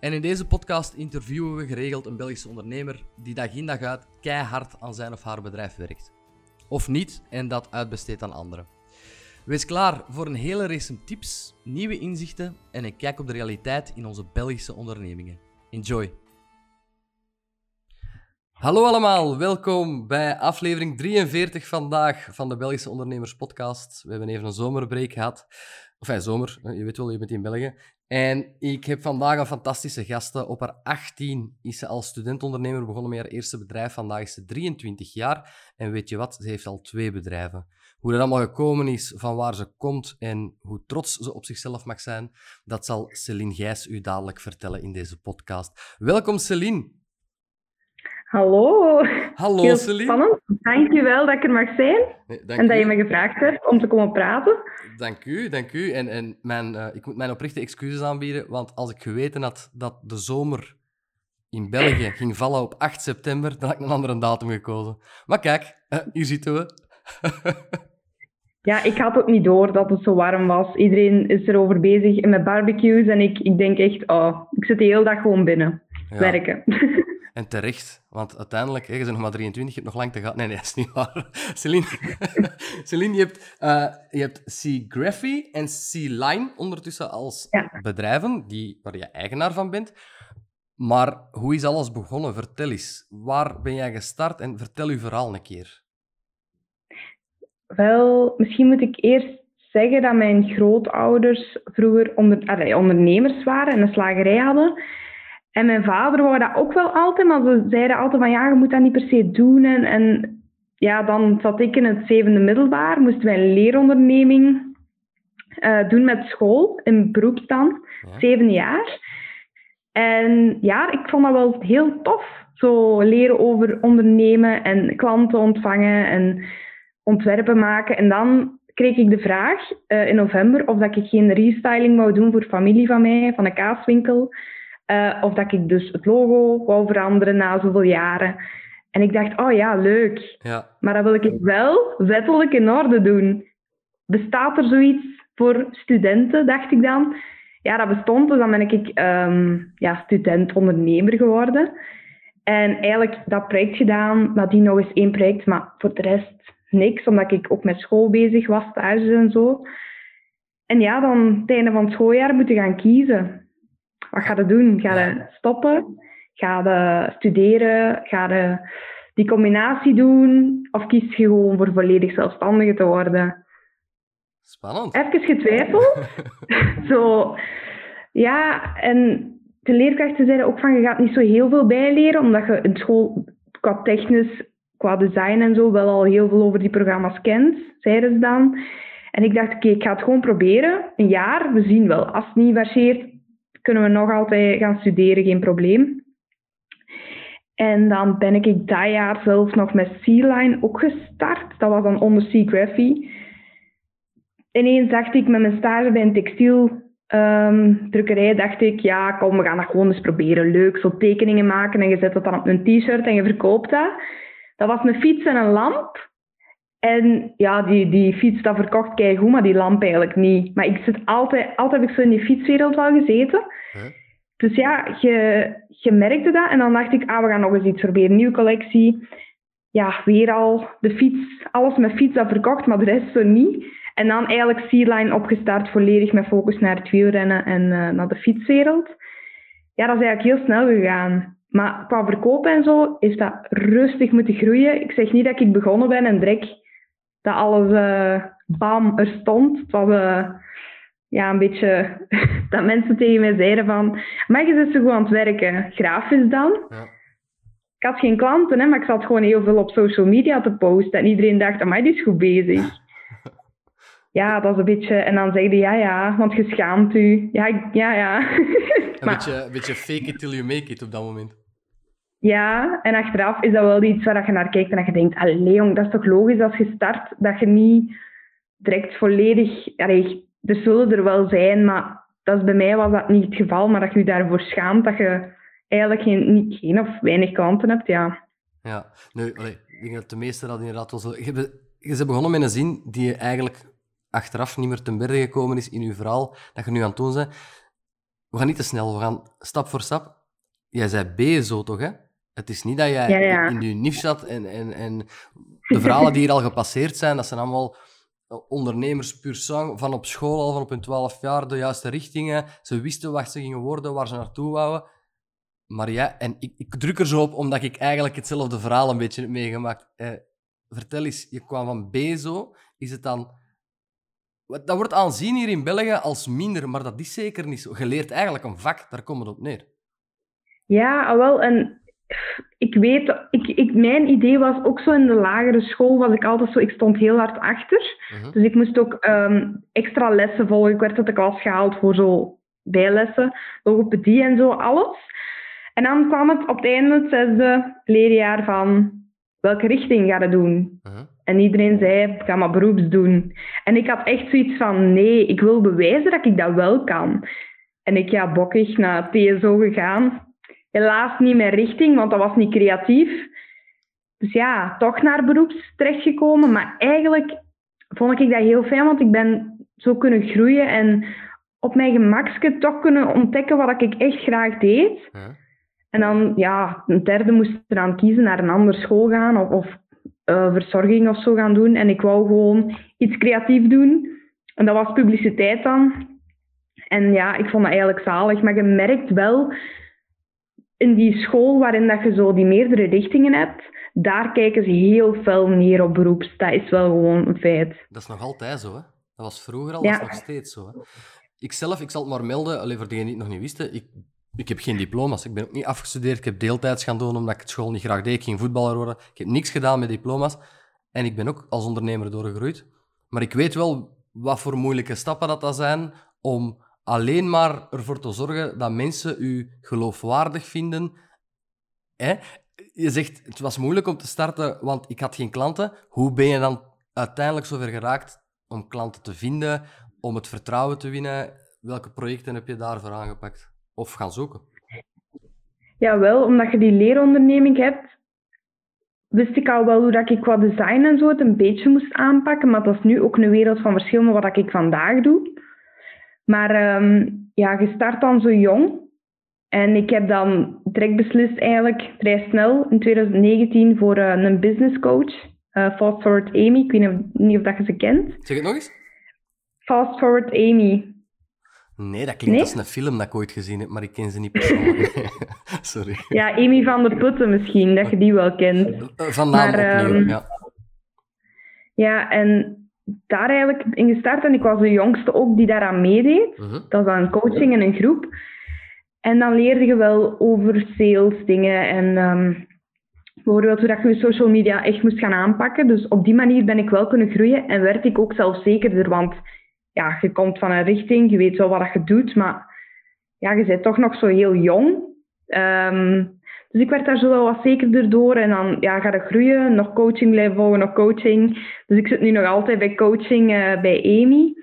En in deze podcast interviewen we geregeld een Belgische ondernemer die dag in dag uit keihard aan zijn of haar bedrijf werkt. Of niet en dat uitbesteedt aan anderen. Wees klaar voor een hele race tips, nieuwe inzichten en een kijk op de realiteit in onze Belgische ondernemingen. Enjoy! Hallo allemaal, welkom bij aflevering 43 vandaag van de Belgische Ondernemers Podcast. We hebben even een zomerbreak gehad. Of ja, zomer, je weet wel, je bent in België. En ik heb vandaag een fantastische gasten. Op haar 18 is ze als studentondernemer begonnen met haar eerste bedrijf. Vandaag is ze 23 jaar. En weet je wat? Ze heeft al twee bedrijven. Hoe dat allemaal gekomen is, van waar ze komt en hoe trots ze op zichzelf mag zijn, dat zal Celine Gijs u dadelijk vertellen in deze podcast. Welkom Celine. Hallo. Hallo Heel Celine. Spannend. Dank je wel dat ik er mag zijn Nee, en dat u. je me gevraagd hebt om te komen praten. Dank u, dank u. En, en mijn, eh, ik moet mijn oprechte excuses aanbieden, want als ik geweten had dat de zomer in België ging vallen op 8 september, dan had ik een andere datum gekozen. Maar kijk, eh, hier zitten we. Ja, ik had ook niet door dat het zo warm was. Iedereen is erover bezig met barbecues en ik, ik denk echt, oh, ik zit de hele dag gewoon binnen. Ja, Werken. En terecht, want uiteindelijk, hè, je bent nog maar 23, je hebt nog lang te gaan. Nee, nee, dat is niet waar. Celine, Celine je hebt, eh je hebt Seagraphy en Sea-Line ondertussen als Ja. bedrijven die, waar je eigenaar van bent. Maar hoe is alles begonnen? Vertel eens. Waar ben jij gestart en vertel uw verhaal een keer. Wel, misschien moet ik eerst zeggen dat mijn grootouders vroeger onder, allee, ondernemers waren en een slagerij hadden. En mijn vader wou dat ook wel altijd, maar ze zeiden altijd van ja, je moet dat niet per se doen. En, en ja, dan zat ik in het zevende middelbaar, moesten wij een leeronderneming eh, doen met school, in dan, Ja. zeven jaar. En ja, ik vond dat wel heel tof. Zo leren over ondernemen en klanten ontvangen en ontwerpen maken. En dan kreeg ik de vraag eh, in november of dat ik geen restyling wou doen voor familie van mij, van een kaaswinkel. Eh, of dat ik dus het logo wou veranderen na zoveel jaren. En ik dacht, oh ja, leuk. Ja, Maar dat wil ik wel wettelijk in orde doen. Bestaat er zoiets voor studenten, dacht ik dan. Ja, dat bestond, dus dan ben ik ehm, ja, student-ondernemer geworden. En eigenlijk dat project gedaan, nadien nog eens één project, maar voor de rest niks, omdat ik ook met school bezig was, stages en zo. En ja, dan het einde van het schooljaar moeten gaan kiezen. Wat ga je doen? Ga je stoppen? Ga je studeren? Ga je die combinatie doen? Of kies je gewoon voor volledig zelfstandige te worden? spannend. Even getwijfeld. zo, ja, en de leerkrachten zeiden ook van, je gaat niet zo heel veel bijleren, omdat je in school qua technisch, qua design en zo, wel al heel veel over die programma's kent, zeiden ze dan. En ik dacht, oké, ik ga het gewoon proberen. Een jaar, we zien wel. Als het niet verseert, kunnen we nog altijd gaan studeren, geen probleem. En dan ben ik dat jaar zelf nog met Sea-Line ook gestart. Dat was dan onder Seagraphy. Ineens dacht ik met mijn stage bij een textieldrukkerij, dacht ik, ja, kom, we gaan dat gewoon eens proberen. Leuk, zo tekeningen maken en je zet dat dan op een t-shirt en je verkoopt dat. Dat was een fiets en een lamp. En ja, die, die fiets, dat verkocht keigoed, maar die lamp eigenlijk niet. Maar ik zit altijd, altijd heb ik zo in die fietswereld wel gezeten. Huh? Dus ja, je, je merkte dat. En dan dacht ik, ah, we gaan nog eens iets proberen. Nieuwe collectie. Ja, weer al de fiets. Alles met fiets dat verkocht, maar de rest zo niet. En dan eigenlijk Sea-Line opgestart, volledig met focus naar het wielrennen en eh, naar de fietswereld. Ja, dat is eigenlijk heel snel gegaan. Maar qua verkopen en zo is dat rustig moeten groeien. Ik zeg niet dat ik begonnen ben en direct dat alles eh, bam er stond. Het was eh, ja, een beetje dat mensen tegen mij zeiden van... Maar je zit zo goed aan het werken. Grafisch dan. Ja. Ik had geen klanten, hè, maar ik zat gewoon heel veel op social media te posten. En iedereen dacht, amai, die is goed bezig. Ja, dat is een beetje... En dan zeiden ja, ja, want je schaamt u. Ja, ja, ja. Een Maar- beetje, een beetje fake it till you make it op dat moment. Ja, en achteraf is dat wel iets waar je naar kijkt en dat je denkt, allee jong, dat is toch logisch als je start, dat je niet direct volledig... Er zullen er wel zijn, maar dat is, bij mij was dat niet het geval, maar dat je je daarvoor schaamt dat je eigenlijk geen, geen of weinig klanten hebt, ja. Ja, nu, allee, ik denk dat de meeste dat inderdaad wel zo... Je, hebt- je bent begonnen met een zin die eigenlijk achteraf niet meer ten berde gekomen is in je verhaal, dat je nu aan het doen bent. We gaan niet te snel, we gaan stap voor stap. Jij zei B zo toch, hè? Het is niet dat jij Ja, ja. in je niche zat en, en, en de verhalen die hier al gepasseerd zijn, dat zijn allemaal ondernemers puur sang, van op school al, van op hun 12 jaar, de juiste richtingen. Ze wisten wat ze gingen worden, waar ze naartoe wouden. Maar ja, en ik, ik druk er zo op omdat ik eigenlijk hetzelfde verhaal een beetje heb meegemaakt. Eh, vertel eens, je kwam van Bezo, is het dan... Dat wordt aanzien hier in België als minder, maar dat is zeker niet zo. Je leert eigenlijk een vak, daar komt het op neer. Ja, ah, wel. En ik weet, ik, ik, mijn idee was ook zo in de lagere school, was ik altijd zo, ik stond heel hard achter. Mhm. Dus ik moest ook ehm, extra lessen volgen. Ik werd uit de klas gehaald voor zo bijlessen, logopedie en zo, alles. En dan kwam het op het einde, het zesde leerjaar, van welke richting ga je doen? Mhm. En iedereen zei, ik ga maar beroeps doen. En ik had echt zoiets van, nee, ik wil bewijzen dat ik dat wel kan. En ik ja, bokkig naar TSO gegaan. Helaas niet mijn richting, want dat was niet creatief. Dus ja, toch naar beroeps terechtgekomen. Maar eigenlijk vond ik dat heel fijn, want ik ben zo kunnen groeien en op mijn gemakske toch kunnen ontdekken wat ik echt graag deed. Mhm. En dan, ja, een derde moest er aan kiezen naar een andere school gaan of, of eh, verzorging of zo gaan doen. En ik wou gewoon iets creatief doen. En dat was publiciteit dan. En ja, ik vond dat eigenlijk zalig. Maar je merkt wel in die school waarin dat je zo die meerdere richtingen hebt, daar kijken ze heel fel neer op beroeps. Dat is wel gewoon een feit. Dat is nog altijd zo, hè? Dat was vroeger al, Ja. dat is nog steeds zo. Hè? Ikzelf, ik zal het maar melden, alleen voor degenen die het nog niet wisten, ik, ik heb geen diploma's. Ik ben ook niet afgestudeerd. Ik heb deeltijds gaan doen omdat ik het school niet graag deed. Ik ging voetballer worden. Ik heb niks gedaan met diploma's. En ik ben ook als ondernemer doorgegroeid. Maar ik weet wel wat voor moeilijke stappen dat, dat zijn om alleen maar ervoor te zorgen dat mensen u geloofwaardig vinden. Hè? Je zegt, het was moeilijk om te starten, want ik had geen klanten. Hoe ben je dan uiteindelijk zover geraakt om klanten te vinden, om het vertrouwen te winnen? Welke projecten heb je daarvoor aangepakt? Of gaan zoeken? Jawel, omdat je die leeronderneming hebt, wist ik al wel hoe dat ik qua design en zo het een beetje moest aanpakken. Maar dat is nu ook een wereld van verschil met wat ik vandaag doe. Maar ehm, ja, je start dan zo jong. En ik heb dan direct beslist eigenlijk vrij snel in 2019 voor eh, een business coach. eh Fast Forward Amy. Ik weet niet of, dat je ze kent. Zeg het nog eens? Fast Forward Amy. Nee, dat klinkt Nee? als een film dat ik ooit gezien heb, maar ik ken ze niet persoonlijk. Sorry. Ja, Amy van der Putten misschien, dat je die wel kent. Eh, Van naam Maar, opnieuw, ehm, ja. Ja, en daar eigenlijk in gestart. En ik was de jongste ook die daaraan meedeed. Mhm. Dat was dan een coaching en een groep. En dan leerde je wel over sales dingen en ehm, bijvoorbeeld hoe dat je je social media echt moest gaan aanpakken. Dus op die manier ben ik wel kunnen groeien en werd ik ook zelfzekerder. Want ja, je komt van een richting, je weet wel wat je doet, maar ja, je bent toch nog zo heel jong. Ehm, dus ik werd daar zo wel wat zekerder door. En dan ja, ga je groeien, nog coaching blijven volgen, nog coaching. Dus ik zit nu nog altijd bij coaching eh, bij Amy.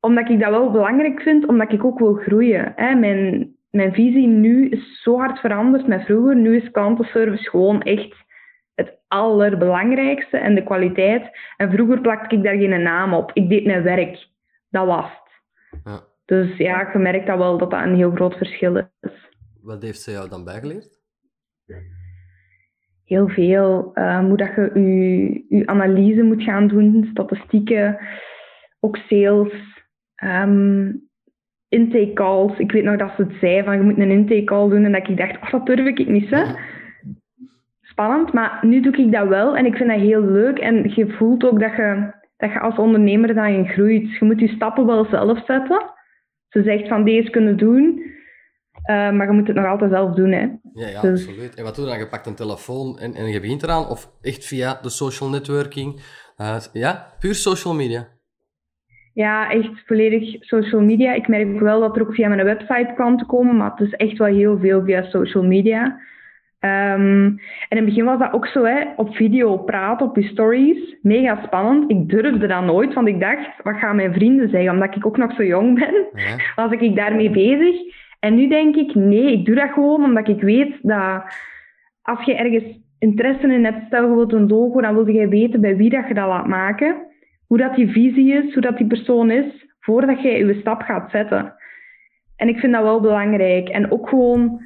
Omdat ik dat wel belangrijk vind, omdat ik ook wil groeien. Hè. Mijn, mijn visie nu is zo hard veranderd met vroeger. Nu is klantenservice gewoon echt het allerbelangrijkste en de kwaliteit. En vroeger plakte ik daar geen naam op. Ik deed mijn werk. Dat was het. Ja. Dus ja, je merkt dat wel dat dat een heel groot verschil is. Wat heeft ze jou dan bijgeleerd? Heel veel. eh, hoe dat je je, je analyse moet gaan doen, statistieken, ook sales, ehm, intake calls. Ik weet nog dat ze het zei van je moet een intake call doen en dat ik dacht, oh, dat durf ik niet hè. Spannend, maar nu doe ik dat wel en ik vind dat heel leuk en je voelt ook dat je, dat je als ondernemer daarin groeit. Je moet je stappen wel zelf zetten. Ze zegt van deze kunnen doen, eh, maar je moet het nog altijd zelf doen. Hè. Ja, ja, Dus- absoluut. En wat doe je dan? Je pakt een telefoon en, en je begint eraan? Of echt via de social networking? Eh, ja, puur social media. Ja, echt volledig social media. Ik merk wel dat er ook via mijn website klanten komen, maar het is echt wel heel veel via social media. Ehm, en in het begin was dat ook zo, hè, op video praten, op je stories. Mega spannend. Ik durfde dat nooit, want ik dacht, wat gaan mijn vrienden zeggen? Omdat ik ook nog zo jong ben, Ja. was ik daarmee bezig. En nu denk ik, nee, ik doe dat gewoon omdat ik weet dat als je ergens interesse in hebt, stel je een logo, dan wil je weten bij wie dat je dat laat maken. Hoe dat die visie is, hoe dat die persoon is, voordat je je stap gaat zetten. En ik vind dat wel belangrijk. En ook gewoon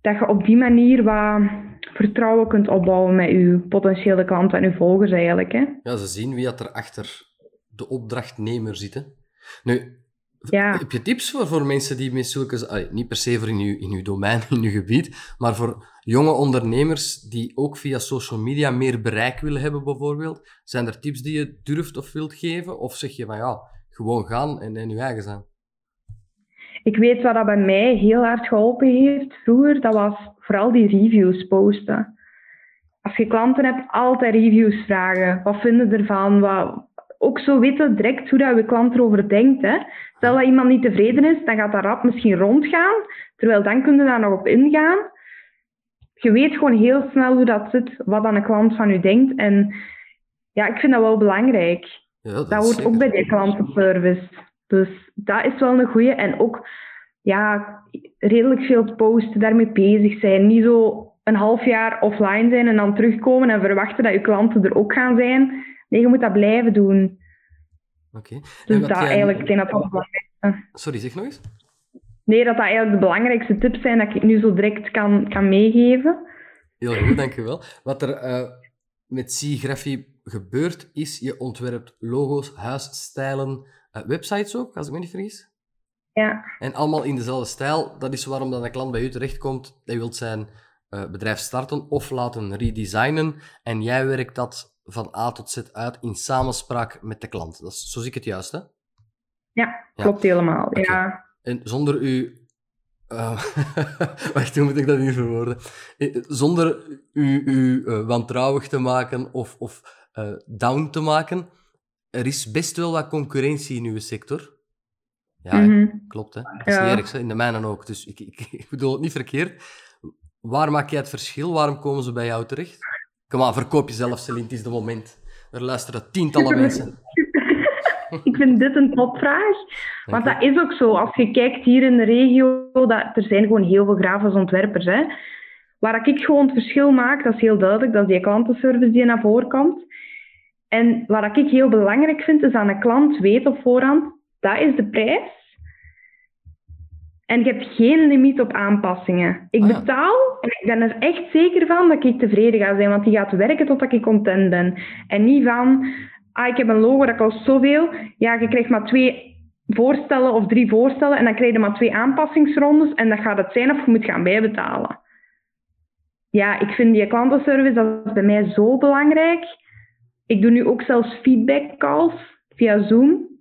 dat je op die manier wat vertrouwen kunt opbouwen met je potentiële klanten en je volgers eigenlijk. Hè. Ja, ze zien wie dat er achter de opdrachtnemer zit. Nu, Ja. heb je tips voor, voor mensen die met zulke... allee, niet per se voor in uw, in uw domein, in uw gebied, maar voor jonge ondernemers die ook via social media meer bereik willen hebben bijvoorbeeld. Zijn er tips die je durft of wilt geven? Of zeg je van ja, gewoon gaan en, en je eigen zijn? Ik weet wat dat bij mij heel hard geholpen heeft vroeger, dat was vooral die reviews posten. Als je klanten hebt, altijd reviews vragen. Wat vinden ze ervan? Wat... Ook zo weten direct hoe dat je klant erover denkt. Hè. Stel dat iemand niet tevreden is, dan gaat dat rap misschien rondgaan. Terwijl dan kun je daar nog op ingaan. Je weet gewoon heel snel hoe dat zit, wat dan een klant van u denkt. En ja, ik vind dat wel belangrijk. Ja, Dat hoort ook bij die klantenservice. Dus dat is wel een goeie. En ook ja, redelijk veel posten, daarmee bezig zijn. Niet zo een half jaar offline zijn en dan terugkomen en verwachten dat je klanten er ook gaan zijn. Nee, je moet dat blijven doen. Oké. Dus dat jij- eigenlijk, ik denk dat dat het belangrijkste... Sorry, zeg nog eens. Nee, dat dat eigenlijk de belangrijkste tips zijn dat ik nu zo direct kan, kan meegeven. Heel goed, dankjewel. Wat er eh, met C-Graphie gebeurt, is je ontwerpt logo's, huisstijlen, eh, websites ook, als ik me niet vergis. Ja, En allemaal in dezelfde stijl. Dat is waarom dan een klant bij u terechtkomt. Hij wil zijn eh, bedrijf starten of laten redesignen. En jij werkt dat van A tot Z uit in samenspraak met de klant. Dat is, zo zie ik het juist, hè? ja Ja. klopt helemaal. Ja. En zonder u. eh, wacht, hoe moet ik dat hier verwoorden? Eh, Zonder u, u eh, wantrouwig te maken of, of down te maken. Er is best wel wat concurrentie in uw sector. Ja? Mhm. klopt. Hè? Dat is Ja. niet erg, hè? in de mijne ook. Dus ik, ik, ik bedoel het niet verkeerd. Waar maak jij het verschil? Waarom komen ze bij jou terecht? Kom aan, verkoop jezelf, Celine. Het is de moment. Er luisteren tientallen mensen. Ik vind dit een topvraag. Want dat is ook zo. Als je kijkt hier in de regio, dat, er zijn gewoon heel veel grafisch ontwerpers. Hè. Waar ik gewoon het verschil maak, dat is heel duidelijk, dat is die klantenservice die naar voren komt. En wat ik heel belangrijk vind, is dat een klant weet op voorhand, dat is de prijs. En je hebt geen limiet op aanpassingen. Ik Ah, ja. betaal en ik ben er echt zeker van dat ik tevreden ga zijn, want die gaat werken totdat ik content ben. En niet van, ah, ik heb een logo dat kost zoveel. Ja, je krijgt maar twee voorstellen of drie voorstellen en dan krijg je maar twee aanpassingsrondes en dat gaat het zijn of je moet gaan bijbetalen. Ja, ik vind die klantenservice, dat is bij mij zo belangrijk. Ik doe nu ook zelfs feedback calls via Zoom.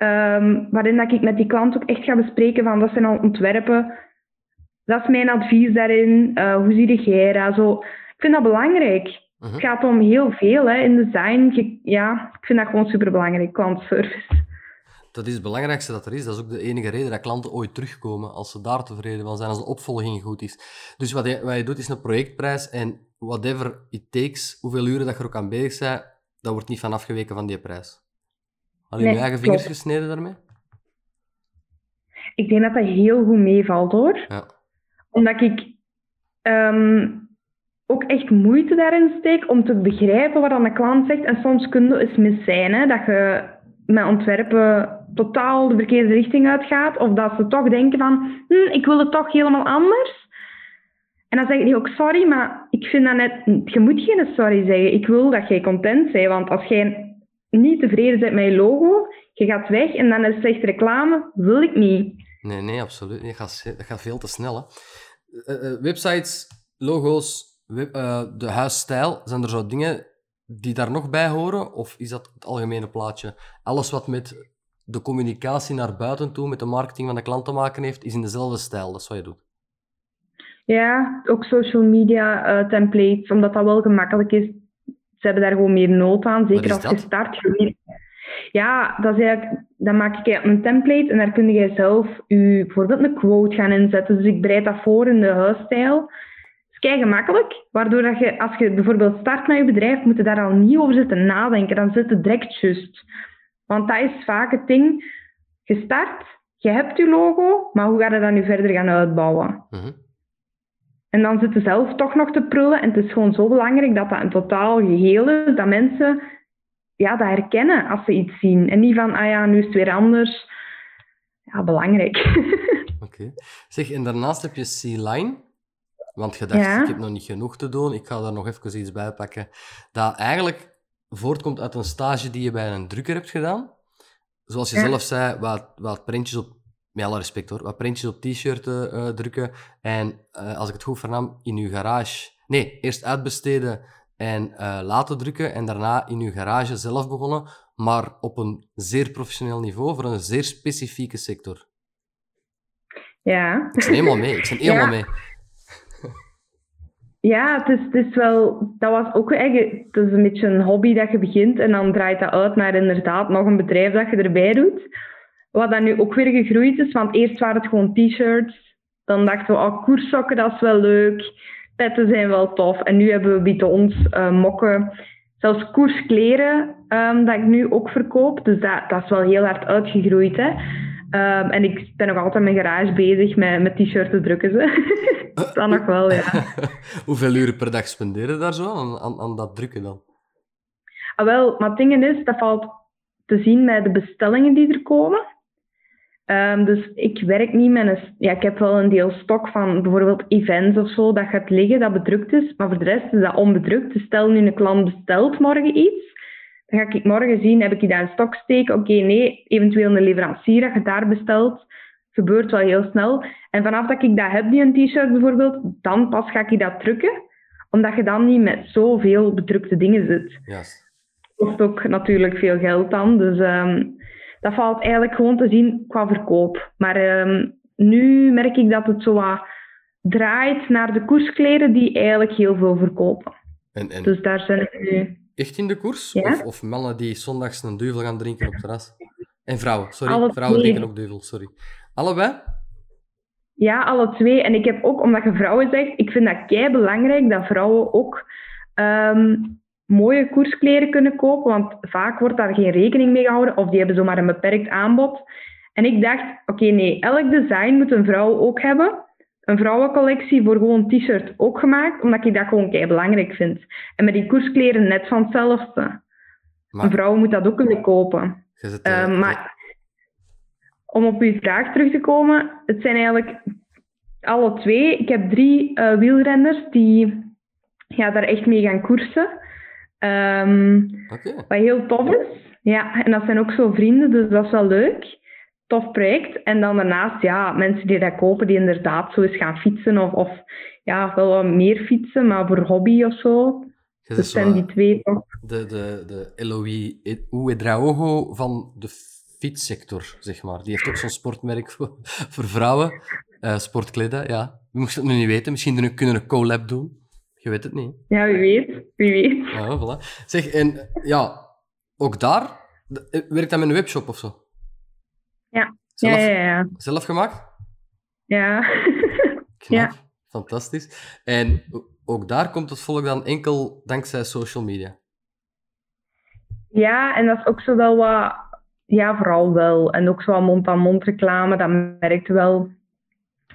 Ehm, waarin dat ik met die klant ook echt ga bespreken van dat zijn al ontwerpen. Dat is mijn advies daarin. Eh, hoe zie jij dat? Zo. Ik vind dat belangrijk. Mhm. Het gaat om heel veel hè, in design. Je- ja, ik vind dat gewoon superbelangrijk, klantservice. Dat is het belangrijkste dat er is. Dat is ook de enige reden dat klanten ooit terugkomen. Als ze daar tevreden van zijn, als de opvolging goed is. Dus wat je, wat je doet, is een projectprijs. En whatever it takes, hoeveel uren dat je er ook aan bezig bent, dat wordt niet van afgeweken van die prijs. Nee, je eigen vingers klopt. gesneden daarmee? Ik denk dat dat heel goed meevalt hoor. Ja. Omdat ik ehm, ook echt moeite daarin steek om te begrijpen wat een klant zegt. En soms kun je eens mis zijn, hè, dat je met ontwerpen totaal de verkeerde richting uitgaat. Of dat ze toch denken van, hm, ik wil het toch helemaal anders. En dan zeg ik ook sorry, maar ik vind dat net... Je moet geen sorry zeggen. Ik wil dat jij content bent. Want als jij niet tevreden bent met je logo, je gaat weg en dan is het slechte reclame, wil ik niet. Nee, nee, absoluut. Dat gaat, dat gaat veel te snel. Hè. Eh, eh, websites, logo's, web- eh, de huisstijl, zijn er zo dingen die daar nog bij horen? Of is dat het algemene plaatje? Alles wat met de communicatie naar buiten toe, met de marketing van de klant te maken heeft, is in dezelfde stijl. Dat is wat je doet. Ja, ook social media eh, templates, omdat dat wel gemakkelijk is. Ze hebben daar gewoon meer nood aan, is zeker als je start. Ja, dat is eigenlijk, dan maak ik een template en daar kun je zelf je, bijvoorbeeld een quote gaan inzetten. Dus ik bereid dat voor in de huisstijl. kei gemakkelijk, waardoor dat je, als je bijvoorbeeld start met je bedrijf, moet je daar al niet over zitten nadenken. Dan zit het direct just. Want dat is vaak het ding. Je start, je hebt je logo, maar hoe ga je dat nu verder gaan uitbouwen? Mhm. En dan zit je zelf toch nog te prullen. En het is gewoon zo belangrijk dat dat een totaal geheel is, dat mensen ja, dat herkennen als ze iets zien. En niet van, ah ja, nu is het weer anders. Ja, belangrijk. Oké. Zeg, en daarnaast heb je C-Line. Want je dacht, Ja. ik heb nog niet genoeg te doen, ik ga daar nog even iets bij pakken. Dat eigenlijk voortkomt uit een stage die je bij een drukker hebt gedaan. Zoals je Ja. zelf zei, wat, wat printjes op, met alle respect hoor, wat printjes op t-shirten eh, drukken. En eh, als ik het goed vernam, in uw garage. Nee, eerst uitbesteden en eh, laten drukken. En daarna in uw garage zelf begonnen. Maar op een zeer professioneel niveau voor een zeer specifieke sector. ja. Ik ben helemaal mee. Ik ben helemaal Ja. mee. Ja, het is, het is wel... Dat was ook eigenlijk... Het is een beetje een hobby dat je begint en dan draait dat uit naar inderdaad nog een bedrijf dat je erbij doet. Wat dan nu ook weer gegroeid is, want eerst waren het gewoon t-shirts. Dan dachten we, oh, koerssokken, dat is wel leuk. Petten zijn wel tof. En nu hebben we bitons, eh mokken, zelfs koerskleren ehm, dat ik nu ook verkoop. Dus dat, dat is wel heel hard uitgegroeid, hè. Ehm, en ik ben nog altijd in mijn garage bezig met, met t-shirts te drukken. Ze. dat nog wel, ja. Hoeveel uren per dag spenderen daar zo aan, aan, aan dat drukken dan? Ah, wel, maar het ding is, dat valt te zien met de bestellingen die er komen. Ehm, dus ik werk niet met een... Ja, ik heb wel een deel stok van bijvoorbeeld events of zo, dat gaat liggen, dat bedrukt is. Maar voor de rest is dat onbedrukt. Dus stel nu een klant bestelt morgen iets, dan ga ik morgen zien, heb ik die daar in stok steken? Oké, nee, eventueel een leverancier dat je daar bestelt. Gebeurt wel heel snel. En vanaf dat ik dat heb, die een t-shirt bijvoorbeeld, dan pas ga ik dat drukken. Omdat je dan niet met zoveel bedrukte dingen zit Juist. kost ook natuurlijk veel geld dan. Dus ehm, dat valt eigenlijk gewoon te zien qua verkoop. Maar ehm, nu merk ik dat het zo wat draait naar de koerskleren die eigenlijk heel veel verkopen. En, en Dus daar zijn nu... echt in de koers? Ja. Of, of mannen die zondags een duvel gaan drinken op het terras? En vrouwen, sorry. Alle vrouwen drinken ook duvel, sorry. Allebei? Ja, alle twee. En ik heb ook, omdat je vrouwen zegt, ik vind dat kei belangrijk dat vrouwen ook ehm, mooie koerskleren kunnen kopen. Want vaak wordt daar geen rekening mee gehouden of die hebben zomaar een beperkt aanbod. En ik dacht, oké, nee, elk design moet een vrouw ook hebben. Een vrouwencollectie voor gewoon t-shirt ook gemaakt, omdat ik dat gewoon kei belangrijk vind. En met die koerskleren net van hetzelfde. Een vrouw moet dat ook kunnen kopen. eh, Eh, maar om op uw vraag terug te komen, het zijn eigenlijk alle twee. Ik heb drie eh, wielrenners die ja, daar echt mee gaan koersen. Ehm, wat heel tof is. Ja, en dat zijn ook zo vrienden, dus dat is wel leuk. Tof project. En dan daarnaast, ja, mensen die dat kopen, die inderdaad zo eens gaan fietsen of, of ja, wel wat meer fietsen, maar voor hobby of zo. Dus zo zijn die twee toch. de, de, de Eloy Uedraogo van de fietssector, zeg maar. Die heeft ook zo'n sportmerk voor, voor vrouwen. Sportkleden, ja. We moesten het nu niet weten. Misschien kunnen we een collab doen. Je weet het niet. Ja, wie weet. Wie weet. Ja, voilà. Zeg, en ja, ook daar, eh, werkt dat met een webshop of zo? Ja. Zelf, Ja, ja, ja. zelf gemaakt? Ja. Knap. Ja. Fantastisch. En ook daar komt het volk dan enkel dankzij social media. Ja, en dat is ook zo wel wat... Ja, vooral wel. En ook zo mond-aan-mond reclame, dat merkt wel.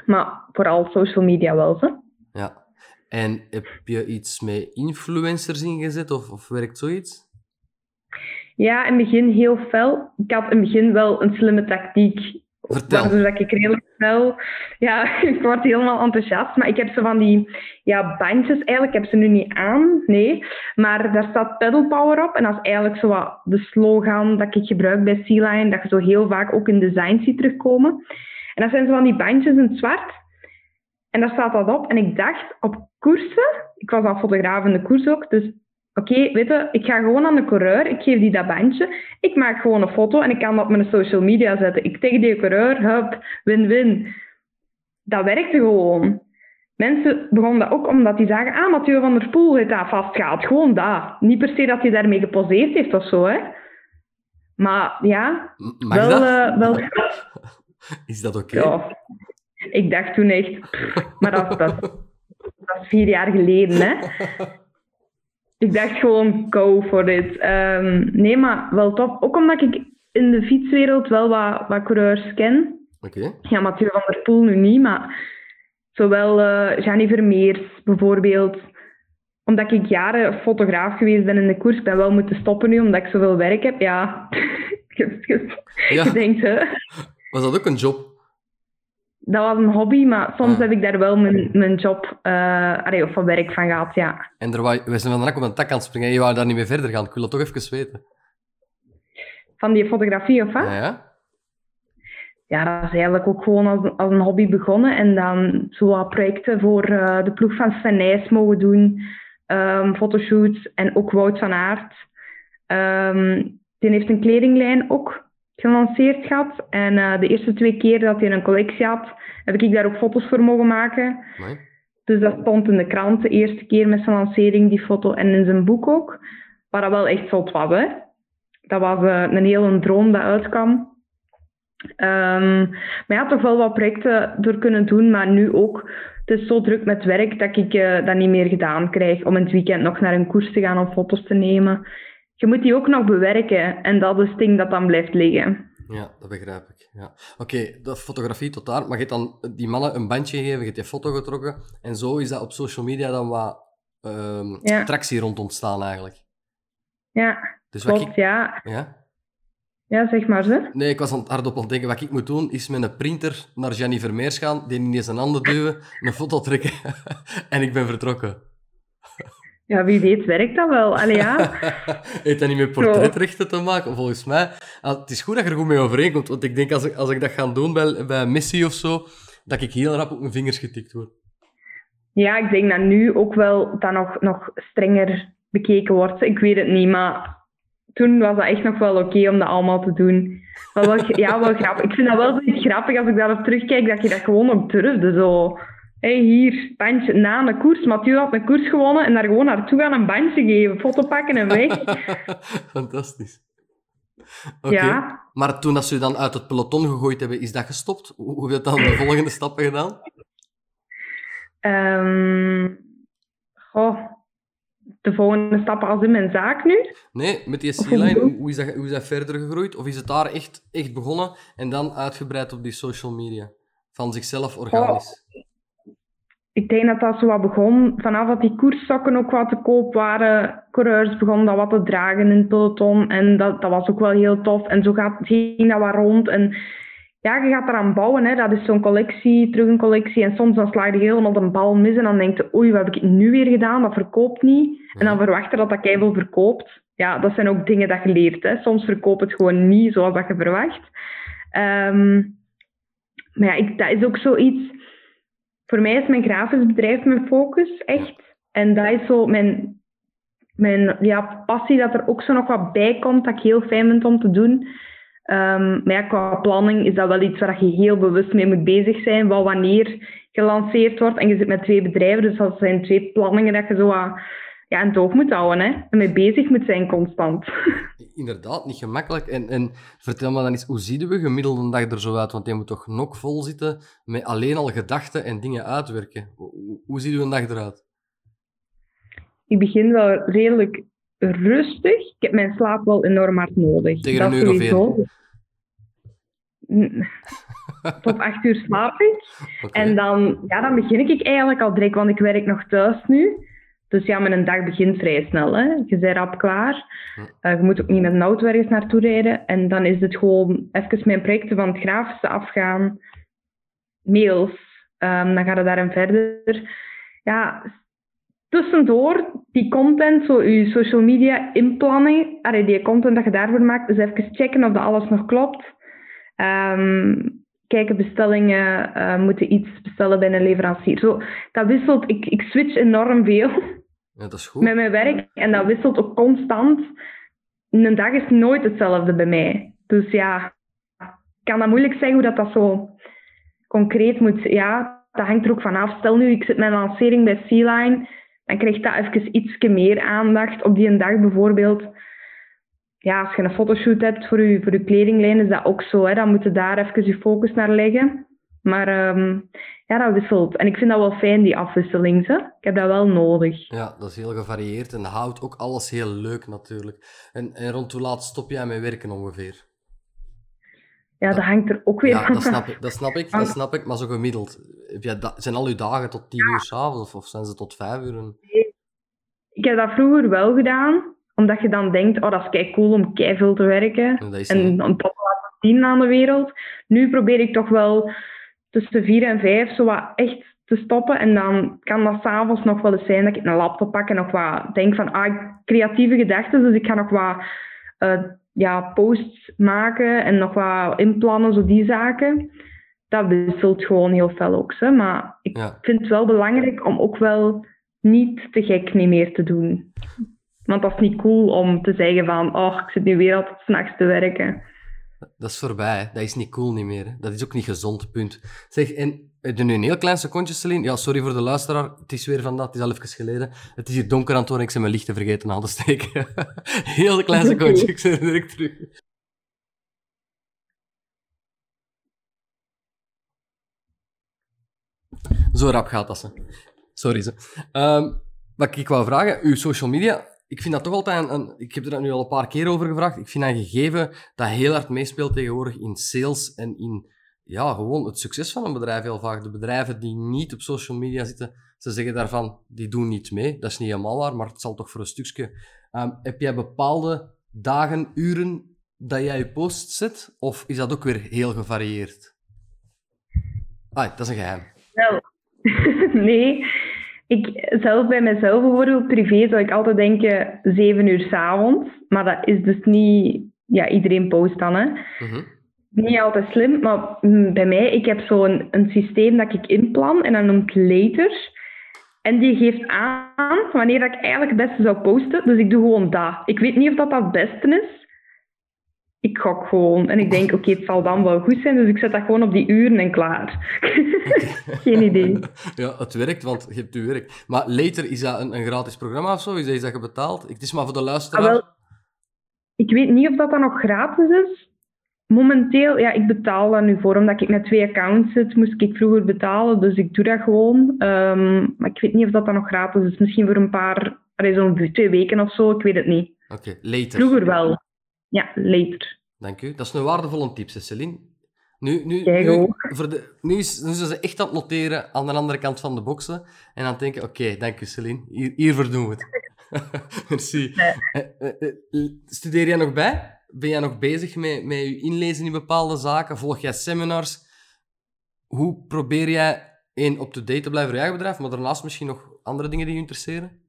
Maar vooral social media wel, hè. Ja. En heb je iets met influencers ingezet of, of werkt zoiets? Ja, in het begin heel fel. Ik had in het begin wel een slimme tactiek. Vertel. Waardoor dat ik redelijk snel... Ja, ik word helemaal enthousiast. Maar ik heb zo van die ja, bandjes. Eigenlijk heb ik ze nu niet aan, nee. Maar daar staat Pedal Power op. En dat is eigenlijk zo wat de slogan dat ik gebruik bij Sea-Line. Dat je zo heel vaak ook in design ziet terugkomen. En dat zijn zo van die bandjes in het zwart. En daar staat dat op. En ik dacht, op koersen... Ik was al fotograaf in de koers ook. Dus oké, weet je, ik ga gewoon aan de coureur. Ik geef die dat bandje. Ik maak gewoon een foto en ik kan dat op mijn social media zetten. Ik tag die coureur, hup, win-win. Dat werkte gewoon. Mensen begonnen dat ook omdat die zagen, ah, Mathieu van der Poel heeft dat vastgehaald. Gewoon dat. Niet per se dat hij daarmee geposeerd heeft of zo, hè. Maar ja, Mag wel... dat? eh, wel Is dat oké? ja. Ik dacht toen echt, pff, maar dat, dat, dat is vier jaar geleden, hè. ik dacht gewoon, go for it. Ehm, nee, maar wel tof. Ook omdat ik in de fietswereld wel wat, wat coureurs ken. Oké. Ja, Mathieu van der Poel nu niet, maar zowel Gianni Vermeers bijvoorbeeld. Omdat ik jaren fotograaf geweest ben in de koers, ben wel moeten stoppen nu, omdat ik zoveel werk heb. Ja, je, Ja. denkt, hè. Was dat ook een job? Dat was een hobby, maar soms Ah. heb ik daar wel mijn, mijn job allee, of van werk van gehad, ja. En er wou, we zijn vandaag op een tak aan het springen en je wou daar niet mee verder gaan. Ik wil dat toch even weten. Van die fotografie of wat? Ja, ja? ja, dat is eigenlijk ook gewoon als, als een hobby begonnen. En dan zo wat projecten voor eh, de ploeg van Sven mogen doen. ehm, fotoshoots en ook Wout van Aert. Ehm, die heeft een kledinglijn ook gelanceerd gehad. En eh, de eerste twee keer dat hij een collectie had, heb ik daar ook foto's voor mogen maken. Mooi. Dus dat stond in de krant de eerste keer met zijn lancering, die foto. En in zijn boek ook. Waar dat wel echt zot was, hè. Dat was eh, een hele droom dat uitkwam. Ehm, maar ja, toch wel wat projecten door kunnen doen. Maar nu ook, het is zo druk met werk dat ik eh, dat niet meer gedaan krijg. Om in het weekend nog naar een koers te gaan om foto's te nemen. Je moet die ook nog bewerken. En dat is het ding dat dan blijft liggen. Ja, dat begrijp ik. Ja. Oké, de fotografie tot daar. Maar je hebt dan die mannen een bandje gegeven, je hebt die foto getrokken. En zo is dat op social media dan wat ehm Ja. tractie rond ontstaan eigenlijk. Ja, Dus wat klopt. ik... Ja, Ja? ja zeg maar ze. Nee, ik was aan het hardop aan het denken, wat ik moet doen, is met een printer naar Gianni Vermeers gaan, die in zijn handen duwen, een foto trekken en ik ben vertrokken. Ja, wie weet werkt dat wel. Allee, ja. Heeft dat niet met portretrechten te maken? Volgens mij, ah, het is goed dat je er goed mee overeenkomt, want ik denk als ik, als ik dat ga doen bij, bij Messi of zo, dat ik heel rap op mijn vingers getikt word. Ja, ik denk dat nu ook wel dat nog, nog strenger bekeken wordt. Ik weet het niet, maar toen was dat echt nog wel oké om dat allemaal te doen. Maar wel, ja, wel grappig. Ik vind dat wel grappig als ik daarop terugkijk, dat je dat gewoon ook durfde. Zo, hé, hier, bandje na een koers. Mathieu had een koers gewonnen en daar gewoon naartoe gaan een bandje geven, foto pakken en weg. Fantastisch. Oké. Ja. Maar toen dat ze dan uit het peloton gegooid hebben, is dat gestopt? Hoe heb je dan de volgende stappen gedaan? Ehm goh, de volgende stappen als in mijn zaak nu. Nee, met die C-line, hoe is dat, hoe is dat verder gegroeid? Of is het daar echt, echt begonnen en dan uitgebreid op die social media? Van zichzelf organisch? Ik denk dat dat zo wat begon. Vanaf dat die koerssokken ook wat te koop waren, coureurs begonnen dat wat te dragen in het peloton. En dat, dat was ook wel heel tof. En zo gaat, ging dat wat rond. En ja, je gaat eraan bouwen. Hè. Dat is zo'n collectie, terug een collectie. En soms dan sla je helemaal een bal mis. En dan denk je, oei, wat heb ik nu weer gedaan? Dat verkoopt niet. En dan verwacht je dat dat keiveel verkoopt. Ja, dat zijn ook dingen dat je leert. Hè. Soms verkoopt het gewoon niet zoals dat je verwacht. Ehm, maar ja, ik, dat is ook zoiets... Voor mij is mijn grafisch bedrijf mijn focus, echt. En dat is zo mijn, mijn ja, passie, dat er ook zo nog wat bij komt, dat ik heel fijn vind om te doen. Ehm, maar ja, qua planning is dat wel iets waar je heel bewust mee moet bezig zijn, wat wanneer gelanceerd wordt. En je zit met twee bedrijven, dus dat zijn twee planningen dat je zo ja, in het oog moet houden. Hè. En mee bezig moet zijn constant. Inderdaad, niet gemakkelijk. En, en vertel me dan eens, hoe zien we gemiddeld een dag er zo uit? Want je moet toch nog vol zitten met alleen al gedachten en dingen uitwerken. Hoe, hoe- ziet uw dag eruit? ik begin wel redelijk rustig. Ik heb mijn slaap wel enorm hard nodig. Tegen een uur of. Mm. Tot acht uur slaap ik. En dan, ja, dan begin ik eigenlijk al direct, want ik werk nog thuis nu. Dus ja, mijn dag begint vrij snel. Hè. Je bent rap klaar. Eh, je moet ook niet met een auto ergens naartoe rijden. En dan is het gewoon even mijn projecten van het grafische afgaan. Mails. Ehm, dan gaat het daarin verder. Ja, tussendoor die content, zo je social media inplannen. Allee, die content dat je daarvoor maakt. Dus even checken of dat alles nog klopt. Ehm, kijken bestellingen, eh, moeten iets bestellen bij een leverancier. Zo, dat wisselt. Ik, ik switch enorm veel Ja, dat is goed. met mijn werk en dat wisselt ook constant. Een dag is nooit hetzelfde bij mij. Dus ja, ik kan dat moeilijk zeggen hoe dat, dat zo concreet moet. Ja, dat hangt er ook vanaf. Stel nu, ik zit met een lancering bij C-Line, dan krijgt dat even iets meer aandacht. Op die een dag bijvoorbeeld. Ja, als je een fotoshoot hebt voor je, voor je kledinglijn, is dat ook zo. Hè? Dan moet je daar even je focus naar leggen. Maar ehm, ja, dat wisselt. En ik vind dat wel fijn, die afwisseling. Hè? Ik heb dat wel nodig. Ja, dat is heel gevarieerd en houdt ook alles heel leuk natuurlijk. En, en rond hoe laat stop jij met werken ongeveer? Ja, dat hangt er ook weer Ja, van dat snap ik, dat snap ik, dat snap ik maar zo gemiddeld. Heb jij da- zijn al uw dagen tot tien uur s'avonds of, of zijn ze tot vijf uur? En- Ik heb dat vroeger wel gedaan, omdat je dan denkt, oh, dat is kei cool om kei veel te werken. en dat is En niet. om dat te laten zien aan de wereld. Nu probeer ik toch wel tussen vier en vijf zo wat echt te stoppen. En dan kan dat s'avonds nog wel eens zijn dat ik een laptop pak en nog wat denk van, ah, creatieve gedachten. Dus ik ga nog wat eh, ja, posts maken en nog wat inplannen, zo die zaken. Dat wisselt gewoon heel fel ook. Hè. Maar ik Ja. vind het wel belangrijk om ook wel niet te gek niet meer te doen. Want dat is niet cool om te zeggen van, oh, ik zit nu weer altijd s'nachts te werken. Dat is voorbij, dat is niet cool niet meer. Dat is ook niet gezond, punt. Zeg, en heb je nu een heel klein secondje, Celine? Ja, sorry voor de luisteraar, het is weer vandaag, het is al even geleden. Het is hier donker aan het worden, ik ben mijn lichten vergeten aan te steken. heel klein secondje, ik er direct terug. Zo rap gaat dat, ze. Sorry, ze. Ehm, wat ik wou vragen, uw social media, ik vind dat toch altijd een, Ik heb er nu al een paar keer over gevraagd. Ik vind dat een gegeven dat heel hard meespeelt tegenwoordig in sales en in ja, gewoon het succes van een bedrijf heel vaak. De bedrijven die niet op social media zitten, ze zeggen daarvan, die doen niet mee. Dat is niet helemaal waar, maar het zal toch voor een stukje. Ehm, heb jij bepaalde dagen, uren dat jij je post zet? Of is dat ook weer heel gevarieerd? Ah, dat is een geheim. Nee. Ik, zelf bij mezelf bijvoorbeeld, privé, zou ik altijd denken zeven uur s'avonds. Maar dat is dus niet... Ja, iedereen post dan, hè. Mhm. Niet altijd slim, maar mm, bij mij, ik heb zo'n een systeem dat ik inplan en dat noemt later. En die geeft aan wanneer dat ik eigenlijk het beste zou posten. Dus ik doe gewoon dat. Ik weet niet of dat dat het beste is. Ik gok gewoon. En ik denk, oké, het zal dan wel goed zijn. Dus ik zet dat gewoon op die uren en klaar. Geen idee. Ja, het werkt, want je hebt je werk. Maar later, is dat een, een gratis programma of zo? Is dat iets dat? Het is maar voor de luisteraar. Ah, wel. Ik weet niet of dat dan nog gratis is. Momenteel, ja, ik betaal dat nu voor, omdat ik met twee accounts zit, moest ik vroeger betalen, dus ik doe dat gewoon. Ehm, maar ik weet niet of dat dan nog gratis is. Misschien voor een paar, zo'n twee weken of zo, ik weet het niet. Oké, later. Vroeger wel. Ja, later. Dank u. Dat is een waardevolle tip, hè, Celine. Nu, nu, nu, voor de, nu, is, nu zijn ze echt aan het noteren aan de andere kant van de boksen. En aan het denken, oké, dank u Celine. Hier, hiervoor doen we het. Merci. Nee. Eh, eh, eh, studeer jij nog bij? Ben jij nog bezig met, met je inlezen in bepaalde zaken? Volg jij seminars? Hoe probeer jij één up-to-date te blijven voor je eigen bedrijf, maar daarnaast misschien nog andere dingen die je interesseren?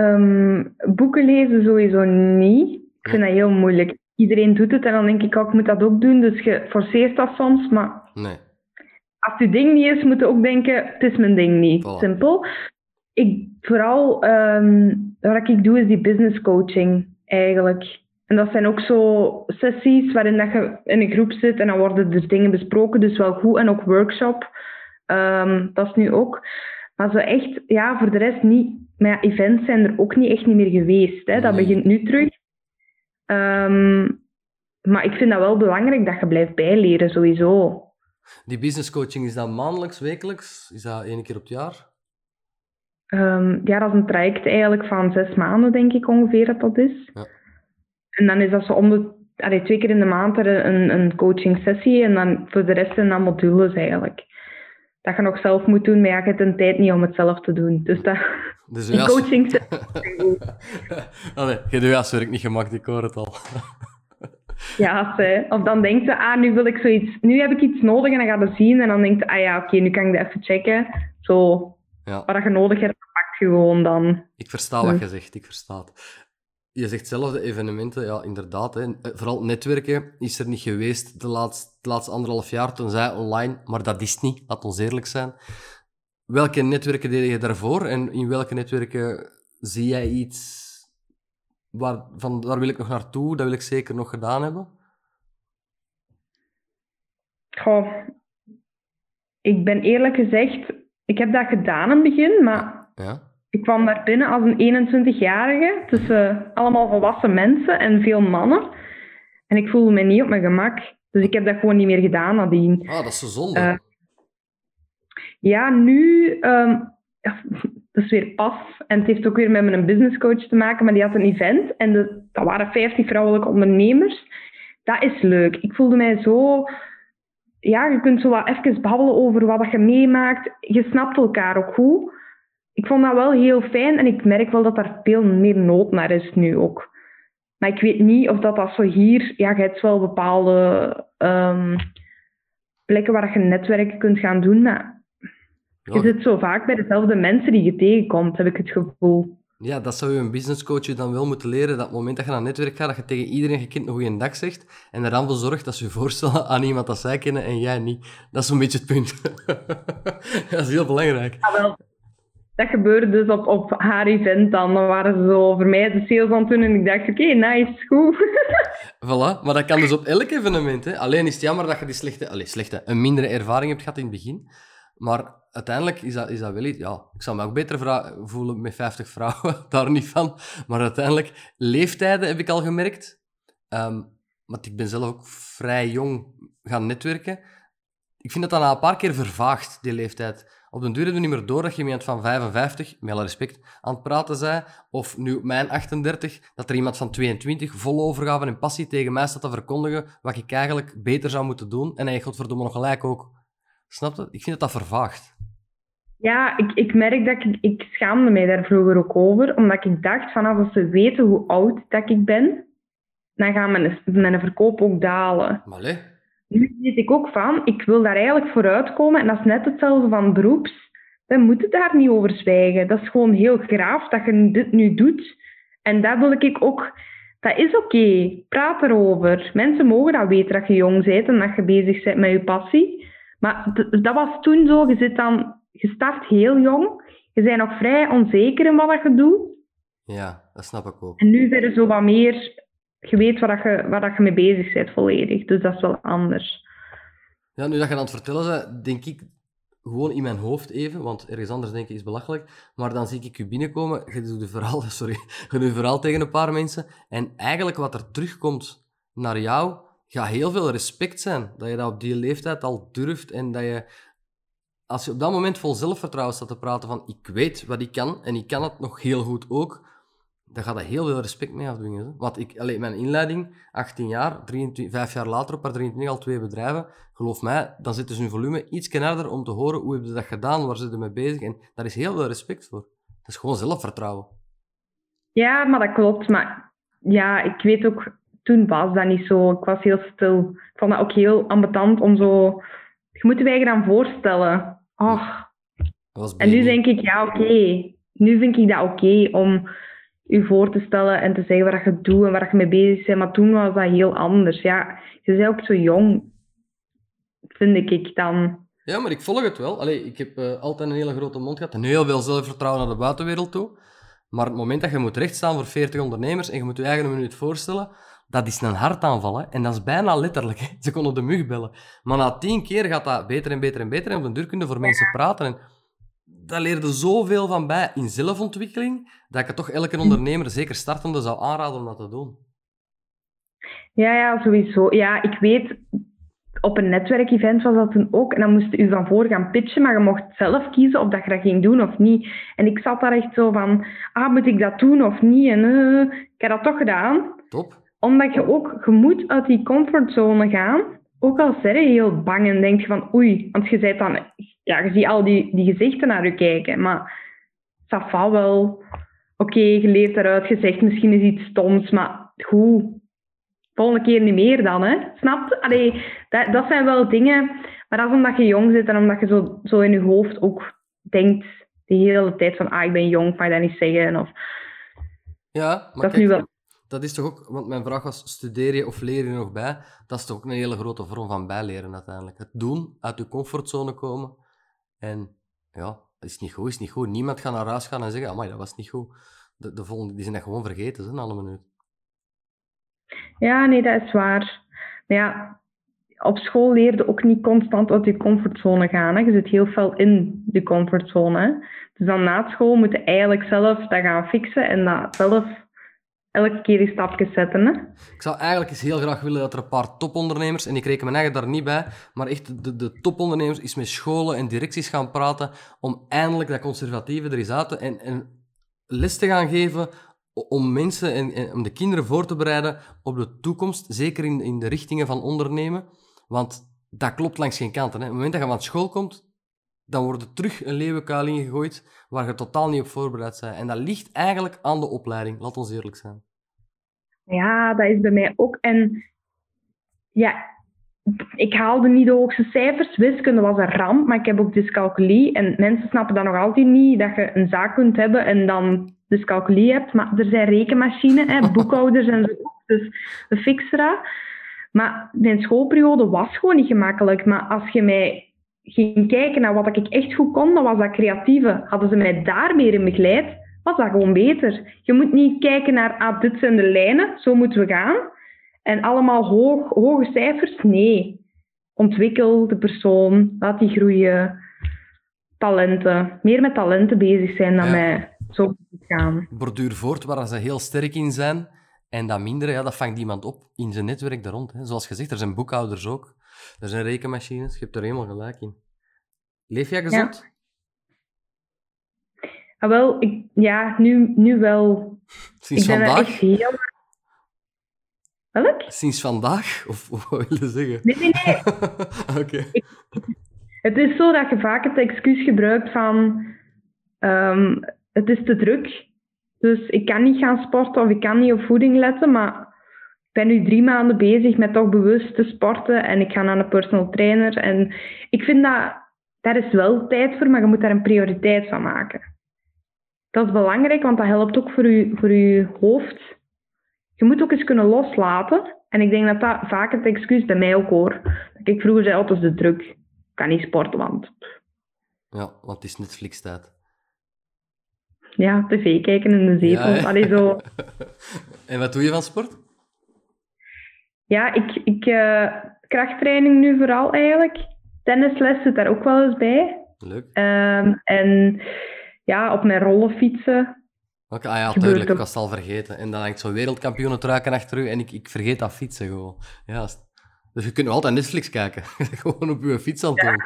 Ehm, boeken lezen sowieso niet. Ik vind dat heel moeilijk. Iedereen doet het en dan denk ik, oh, ik moet dat ook doen. Dus je forceert dat soms, maar Nee. als het je ding niet is, moet je ook denken, het is mijn ding niet. Voilà. Simpel. Ik, vooral, ehm, wat ik doe, is die business coaching, eigenlijk. En dat zijn ook zo sessies waarin dat je in een groep zit en dan worden er dingen besproken, dus wel goed. En ook workshop, Ehm, dat is nu ook. Maar zo echt, ja, voor de rest niet. Maar ja, events zijn er ook niet echt niet meer geweest. Hè. Dat begint nu terug. Ehm, maar ik vind dat wel belangrijk dat je blijft bijleren, sowieso. Die business coaching, is dat maandelijks, wekelijks? Is dat één keer op het jaar? Ehm, ja, dat is een traject eigenlijk van zes maanden, denk ik ongeveer dat dat is. Ja. En dan is dat zo om de, allee, twee keer in de maand er een, een coaching sessie en dan voor de rest zijn dat modules eigenlijk. Dat je nog zelf moet doen, maar ja, je hebt een tijd niet om het zelf te doen. Dus dat, Dus die coaching Allee, je je huiswerk niet gemaakt, ik hoor het al. Ja, of dan denkt ze, ah, nu wil ik zoiets, nu heb ik iets nodig en dan gaat het zien en dan denkt ze, ah ja, oké, nu kan ik dat even checken. Zo, Ja, wat je nodig hebt, pak je gewoon dan. ik versta wat je zegt, ik versta het. Je zegt zelf de evenementen, ja, inderdaad. Hè. Eh, Vooral netwerken is er niet geweest de laatste, het laatste anderhalf jaar, tenzij online, maar dat is niet, laat ons eerlijk zijn. Welke netwerken deed je daarvoor en in welke netwerken zie jij iets waar, van daar wil ik nog naartoe, dat wil ik zeker nog gedaan hebben? Goh, ik ben eerlijk gezegd, ik heb dat gedaan in het begin, maar Ja? Ik kwam daar binnen als een 21-jarige tussen allemaal volwassen mensen en veel mannen. En ik voelde me niet op mijn gemak. Dus ik heb dat gewoon niet meer gedaan nadien. Ah, dat is zo zonde. Uh, ja, nu... Um, ja, dat is weer pas. En het heeft ook weer met mijn businesscoach te maken, maar die had een event en de, dat waren 50 vrouwelijke ondernemers. Dat is leuk. Ik voelde mij zo... Ja, je kunt zo wat even babbelen over wat je meemaakt. Je snapt elkaar ook goed. Ik vond dat wel heel fijn en ik merk wel dat daar veel meer nood naar is nu ook. Maar ik weet niet of dat, dat zo hier... Ja, je hebt wel bepaalde um, plekken waar je netwerken kunt gaan doen, maar je zit zo vaak bij dezelfde mensen die je tegenkomt, heb ik het gevoel. Ja, dat zou je een businesscoach je dan wel moeten leren. Dat moment dat je naar netwerk gaat, dat je tegen iedereen je kind een dag zegt. En er dan voor zorgt dat ze je voorstellen aan iemand dat zij kennen en jij niet. Dat is zo'n beetje het punt. dat is heel belangrijk. Ja, wel. Dat gebeurde dus op, op haar event dan. Dan waren ze zo voor mij de sales aan doen en ik dacht, oké, nice, goed. voilà, maar dat kan dus op elk evenement. Hè. Alleen is het jammer dat je die slechte, allez, slechte, een mindere ervaring hebt gehad in het begin. Maar uiteindelijk is dat, is dat wel iets... Ja, ik zou me ook beter voelen met 50 vrouwen, daar niet van. Maar uiteindelijk, leeftijden heb ik al gemerkt. Um, want ik ben zelf ook vrij jong gaan netwerken. Ik vind dat dan al een paar keer vervaagd, die leeftijd. Op den duur hebben we niet meer door dat je iemand van 55, met alle respect, aan het praten zei. Of nu op mijn 38, dat er iemand van 22 vol overgave en passie tegen mij staat te verkondigen wat ik eigenlijk beter zou moeten doen. En hij godverdomme nog gelijk ook. Snap je? Ik vind dat dat vervaagt. Ja, ik, ik merk dat ik, ik schaamde mij daar vroeger ook over, omdat ik dacht van als ze weten hoe oud dat ik ben, dan gaat mijn, mijn verkoop ook dalen. Maar Nu weet ik ook van, ik wil daar eigenlijk vooruitkomen en dat is net hetzelfde van beroeps. We moeten daar niet over zwijgen. Dat is gewoon heel graaf dat je dit nu doet. En dat wil ik ook... Dat is oké. Praat erover. Mensen mogen dat weten dat je jong bent en dat je bezig bent met je passie. Maar dat was toen zo. Je zit dan, je start heel jong. Je bent nog vrij onzeker in wat je doet. Ja, dat snap ik ook. En nu ben je zo wat meer, je weet waar, je, waar je mee bezig bent volledig. Dus dat is wel anders. Ja, nu dat je aan het vertellen bent, denk ik gewoon in mijn hoofd even, want ergens anders denken is belachelijk. Maar dan zie ik je binnenkomen, je doet een verhaal, sorry, je doet verhaal tegen een paar mensen. En eigenlijk wat er terugkomt naar jou, ga heel veel respect zijn. Dat je dat op die leeftijd al durft en dat je, als je op dat moment vol zelfvertrouwen staat te praten van ik weet wat ik kan en ik kan het nog heel goed ook, dan gaat dat heel veel respect mee afdwingen. Want ik, alleen mijn inleiding, 18 jaar, 23, 5 jaar later op haar 23 al twee bedrijven, geloof mij, dan zitten ze hun volume iets harder om te horen hoe hebben ze dat gedaan, waar ze mee bezig en daar is heel veel respect voor. Dat is gewoon zelfvertrouwen. Ja, maar dat klopt. Maar ja, ik weet ook toen was dat niet zo. Ik was heel stil. Ik vond dat ook heel ambetant om zo... Je moet je eigen dan voorstellen. Ach. En nu denk ik, ja, oké. Nu vind ik dat oké om je voor te stellen en te zeggen wat je doet en waar je mee bezig bent. Maar toen was dat heel anders. Ja, je bent ook zo jong, vind ik dan. Ja, maar ik volg het wel. Allee, ik heb uh, altijd een hele grote mond gehad en heel veel zelfvertrouwen naar de buitenwereld toe. Maar het moment dat je moet rechtstaan voor 40 ondernemers en je moet je eigen minuut voorstellen, dat is een hartaanval. Hè? En dat is bijna letterlijk. Ze konden de mug bellen. Maar na tien keer gaat dat beter en beter en beter. En op een duur voor mensen praten. En daar leerde zoveel van bij in zelfontwikkeling, dat ik het toch elke ondernemer, zeker startende, zou aanraden om dat te doen. Ja, ja, sowieso. Ja, ik weet, op een netwerkevent was dat toen ook. En dan moest u van voor gaan pitchen, maar je mocht zelf kiezen of dat je dat ging doen of niet. En ik zat daar echt zo van, ah, moet ik dat doen of niet? En uh, ik heb dat toch gedaan. Top omdat je ook, je moet uit die comfortzone gaan. Ook al ben je heel bang en denk je van oei, want je zei dan, ja, je ziet al die, die gezichten naar je kijken, maar valt wel. Oké, je leert eruit, je zegt misschien is iets stoms, maar goed. Volgende keer niet meer dan, hè? Snap je? Allee, dat, dat zijn wel dingen, maar dat is omdat je jong zit en omdat je zo, zo in je hoofd ook denkt de hele tijd van ah, ik ben jong, mag dat niet zeggen. Of... Ja, maar dat is nu wel dat is toch ook, want mijn vraag was, studeer je of leer je nog bij? Dat is toch ook een hele grote vorm van bijleren uiteindelijk. Het doen, uit je comfortzone komen. En ja, is niet goed, is niet goed. Niemand gaat naar huis gaan en zeggen, amai, dat was niet goed. De, de volgende, die zijn dat gewoon vergeten, zijn alle minuten. Ja, nee, dat is waar. Maar ja, op school leerde ook niet constant uit je comfortzone gaan. Hè. Je zit heel veel in de comfortzone. Dus dan na school moet je eigenlijk zelf dat gaan fixen en dat zelf elke keer die stapjes zetten. Ik zou eigenlijk eens heel graag willen dat er een paar topondernemers, en ik reken mijn eigen daar niet bij, maar echt de, de topondernemers eens met scholen en directies gaan praten om eindelijk dat conservatieve er eens uit te, en, en les te gaan geven om mensen en, en, om de kinderen voor te bereiden op de toekomst, zeker in, in de richtingen van ondernemen. Want dat klopt langs geen kanten. Hè. Op het moment dat je van school komt, dan wordt er terug een leeuwenkuil ingegooid waar je totaal niet op voorbereid bent. En dat ligt eigenlijk aan de opleiding, laat ons eerlijk zijn. Ja, dat is bij mij ook. En ja, ik haalde niet de hoogste cijfers. Wiskunde was een ramp, maar ik heb ook dyscalculie. En mensen snappen dat nog altijd niet, dat je een zaak kunt hebben en dan dyscalculie hebt. Maar er zijn rekenmachines, hè, boekhouders en zo. Dus de fixera. Maar mijn schoolperiode was gewoon niet gemakkelijk. Maar als je mij ging kijken naar wat ik echt goed kon, dan was dat creatieve. Hadden ze mij daar meer in begeleid, was dat gewoon beter. Je moet niet kijken naar, ah, dit zijn de lijnen, zo moeten we gaan. En allemaal hoog, hoge cijfers. Nee. Ontwikkel de persoon, laat die groeien. Talenten. Meer met talenten bezig zijn dan ja. met zo gaan. Borduur voort waar ze heel sterk in zijn. En dat mindere, ja, dat vangt iemand op in zijn netwerk daar rond. Hè. Zoals gezegd, er zijn boekhouders ook. Er zijn rekenmachines. Je hebt er helemaal gelijk in. Leef jij gezond? Ja. Ah, wel, ik, ja, nu, nu wel. Sinds ik vandaag? echt heel... Welk? Sinds vandaag? Of wat wil je zeggen? Nee, nee, nee. Oké. Het is zo dat je vaak het excuus gebruikt van... Um, het is te druk. Dus ik kan niet gaan sporten of ik kan niet op voeding letten, maar ben nu drie maanden bezig met toch bewust te sporten en ik ga naar een personal trainer. En ik vind dat, daar is wel tijd voor, maar je moet daar een prioriteit van maken. Dat is belangrijk, want dat helpt ook voor je, voor je hoofd. Je moet ook eens kunnen loslaten. En ik denk dat dat vaak het excuus bij mij ook hoor. Dat ik vroeger zei, altijd de druk. Ik kan niet sporten, want... Ja, want het is Netflix-tijd. Ja, tv kijken in de zetel. Ja, Allee, zo. en wat doe je van sport? Ja, ik, ik uh, krachttraining nu vooral eigenlijk. Tennisles zit daar ook wel eens bij. Leuk. Um, en ja, op mijn rollen fietsen. Oké, okay, ah ja, tuurlijk, ik was het al vergeten. En dan hangt zo'n wereldkampioenentruiken achter u en ik, ik vergeet dat fietsen gewoon. Ja, dus je kunt nog altijd Netflix kijken. gewoon op je fiets aan het ja.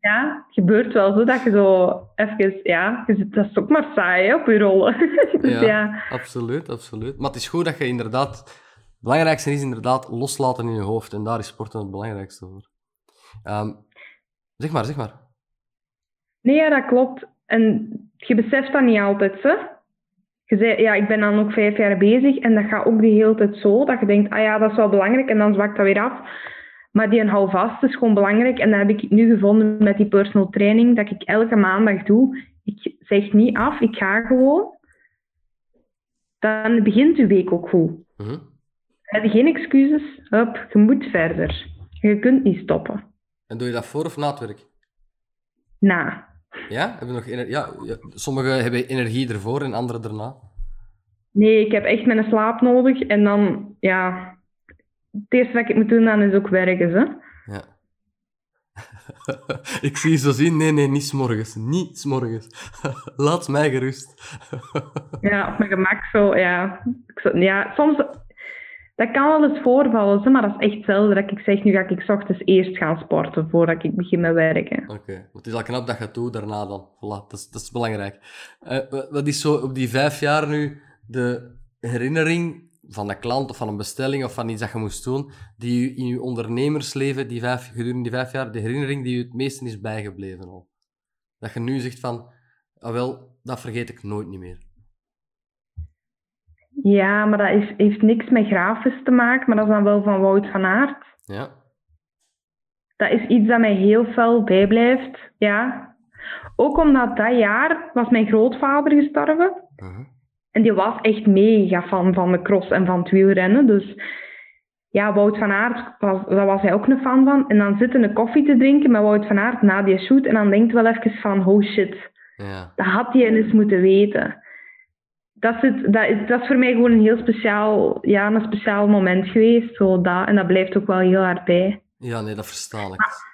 ja, het gebeurt wel zo dat je zo even... Ja, je zit, dat is ook maar saai hè, op je rollen. dus ja, ja, absoluut, absoluut. Maar het is goed dat je inderdaad... Het belangrijkste is inderdaad loslaten in je hoofd. En daar is sporten het belangrijkste voor. Um, zeg maar, zeg maar. Nee, ja, dat klopt. En je beseft dat niet altijd, hè? Je zei, ja, ik ben dan ook vijf jaar bezig en dat gaat ook de hele tijd zo, dat je denkt, ah ja, dat is wel belangrijk en dan zwakt dat weer af. Maar die een half vast is gewoon belangrijk en dat heb ik nu gevonden met die personal training, dat ik elke maandag doe. Ik zeg niet af, ik ga gewoon. Dan begint je week ook goed. Mm -hmm. Heb je geen excuses? Hup, je moet verder. Je kunt niet stoppen. En doe je dat voor of na het werk? Na. Ja? Hebben nog ja, ja, sommigen hebben energie ervoor en anderen erna. Nee, ik heb echt mijn slaap nodig. En dan, ja... Het eerste wat ik moet doen, dan is ook werken, hè. Ja. ik zie je zo zien. Nee, nee, niet s'morgens. Niet s'morgens. Laat mij gerust. ja, op mijn gemak zo, ja. ja. Soms dat kan wel eens voorvallen, maar dat is echt zelden dat ik zeg, nu ga ik ochtends eerst gaan sporten voordat ik begin met werken. Oké, okay. het is al knap dat je het doet daarna dan. Voilà, dat is, dat is belangrijk. Uh, wat is zo op die vijf jaar nu de herinnering van een klant of van een bestelling of van iets dat je moest doen, die je in je ondernemersleven die vijf, gedurende die vijf jaar, de herinnering die je het meeste is bijgebleven al? Dat je nu zegt van, ah wel, dat vergeet ik nooit niet meer. Ja, maar dat is, heeft niks met grafisch te maken, maar dat is dan wel van Wout van Aert. Ja. Dat is iets dat mij heel fel bijblijft, ja. Ook omdat dat jaar was mijn grootvader gestorven. Uh -huh. En die was echt mega fan van de cross en van het wielrennen. Dus ja, Wout van Aert, was, daar was hij ook een fan van. En dan zitten een koffie te drinken met Wout van Aert na die shoot. En dan denkt wel even van, oh shit, ja. dat had hij eens moeten weten dat, is dat, is, dat is voor mij gewoon een heel speciaal, ja, een speciaal moment geweest. Zo dat, en dat blijft ook wel heel hard bij. Ja, nee, dat versta ik. Maar,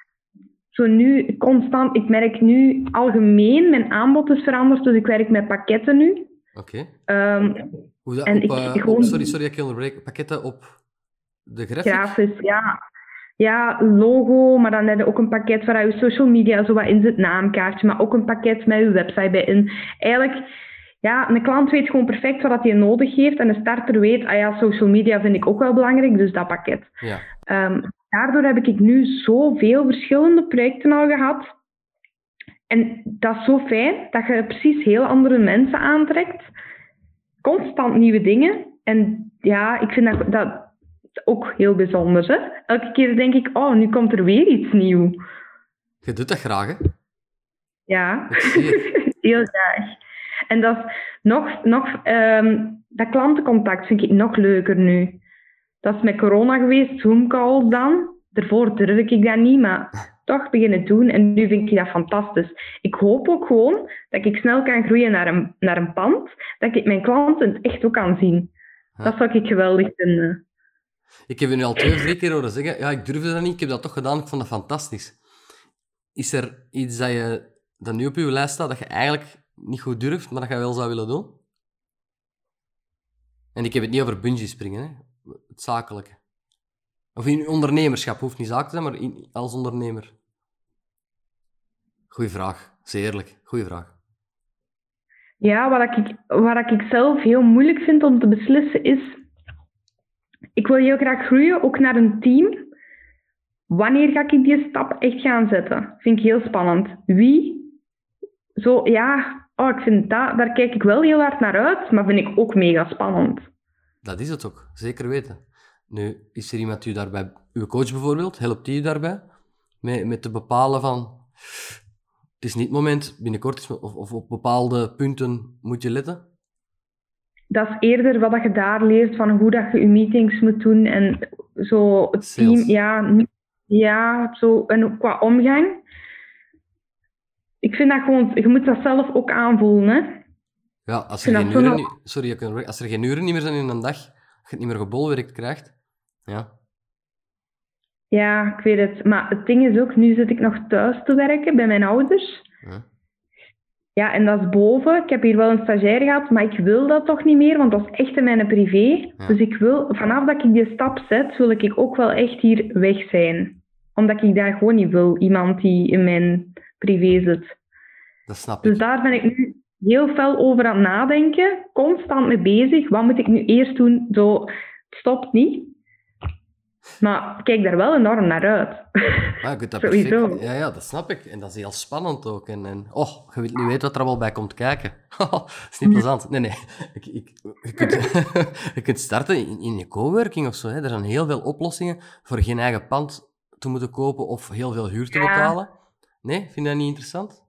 zo nu, constant, ik merk nu algemeen, mijn aanbod is veranderd, dus ik werk met pakketten nu. Oké. Okay. Um, Hoe dat, En op, ik- eh, gewoon- op- sorry, sorry, ik onderbreek. Pakketten op de graphic? Grafisch, ja. Ja, logo, maar dan heb je ook een pakket waar je social media zo wat in zit, naamkaartje, maar ook een pakket met je website bij in. Eigenlijk, ja, een klant weet gewoon perfect wat hij nodig heeft en de starter weet, ah ja, social media vind ik ook wel belangrijk, dus dat pakket. Ja. Ehm, daardoor heb ik nu zoveel verschillende projecten al gehad. En dat is zo fijn dat je precies heel andere mensen aantrekt. Constant nieuwe dingen. En ja, ik vind dat, dat ook heel bijzonder. Hè? Elke keer denk ik, oh, nu komt er weer iets nieuws. Je doet dat graag, hè? Ja, heel graag. En dat is nog, nog ehm, dat klantencontact vind ik nog leuker nu. Dat is met corona geweest, Zoom-calls dan. Daarvoor durfde ik dat niet, maar toch beginnen doen. En nu vind ik dat fantastisch. Ik hoop ook gewoon dat ik snel kan groeien naar een, naar een pand, dat ik mijn klanten het echt ook kan zien. Ja. Dat zou ik geweldig vinden. Ik heb je nu al twee of drie keer horen zeggen, ja, ik durfde dat niet, ik heb dat toch gedaan, ik vond dat fantastisch. Is er iets dat, je, dat nu op je lijst staat, dat je eigenlijk niet goed durft, maar dat je wel zou willen doen? En ik heb het niet over bungee springen, hè. het zakelijke. Of in ondernemerschap, hoeft niet zaak te zijn, maar als ondernemer. Goeie vraag, zeer eerlijk, goeie vraag. Ja, wat ik, wat ik zelf heel moeilijk vind om te beslissen is... Ik wil heel graag groeien, ook naar een team. Wanneer ga ik die stap echt gaan zetten? Vind ik heel spannend. Wie? Zo, ja... Oh, ik vind dat... Daar kijk ik wel heel hard naar uit, maar vind ik ook mega spannend. Dat is het ook, zeker weten. Nu, is er iemand die u daarbij, uw coach bijvoorbeeld, helpt die u daarbij? Met, met te bepalen van, het is niet het moment, binnenkort is, of, of op bepaalde punten moet je letten? Dat is eerder wat je daar leert van hoe dat je je meetings moet doen en zo het Sales. team, ja, ja, zo en qua omgang. Ik vind dat gewoon, je moet dat zelf ook aanvoelen, hè. Ja, als er, geen uren, niet- sorry, als er geen uren niet meer zijn in een dag, als je het niet meer gebolwerkt krijgt, ja. Ja, ik weet het. Maar het ding is ook, nu zit ik nog thuis te werken bij mijn ouders. ja. Ja, en dat is boven. Ik heb hier wel een stagiair gehad, maar ik wil dat toch niet meer, want dat is echt in mijn privé. Ja. Dus ik wil, vanaf dat ik die stap zet, wil ik ook wel echt hier weg zijn. Omdat ik daar gewoon niet wil, iemand die in mijn privé zit. Dat snap Dus ik. daar ben ik nu heel fel over aan het nadenken, constant mee bezig. Wat moet ik nu eerst doen? Zo, het stopt niet. Maar ik kijk daar wel enorm naar uit. Ja, je kunt dat perfect. Ja, ja, dat snap ik. En dat is heel spannend ook. En, en oh, je wilt niet weten wat er allemaal bij komt kijken. dat is niet plezant. Nee, nee. Ik, ik, je, kunt, je kunt starten in, in je coworking of zo. Hè. Er zijn heel veel oplossingen voor geen eigen pand te moeten kopen of heel veel huur te Ja. Nee, vind je dat niet interessant?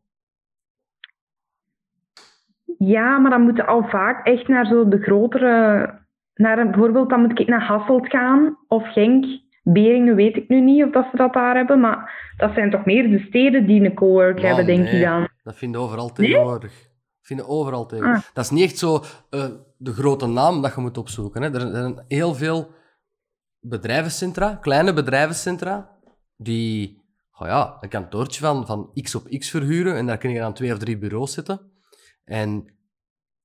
Ja, maar dan moet je al vaak echt naar zo de grotere... Naar, een- bijvoorbeeld, dan moet ik naar Hasselt gaan of Genk. Beringen weet ik nu niet of dat ze dat daar hebben, maar dat zijn toch meer de steden die een cowork hebben, denk nee. ik dan. Dat vinden overal tegenwoordig. Vinden overal tegenwoordig. Ah. Dat is niet echt zo eh, de grote naam dat je moet opzoeken. Hè. Er zijn heel veel bedrijvencentra, kleine bedrijvencentra, die oh ja, een kantoortje van, van x op x verhuren en daar kun je dan twee of drie bureaus zetten. En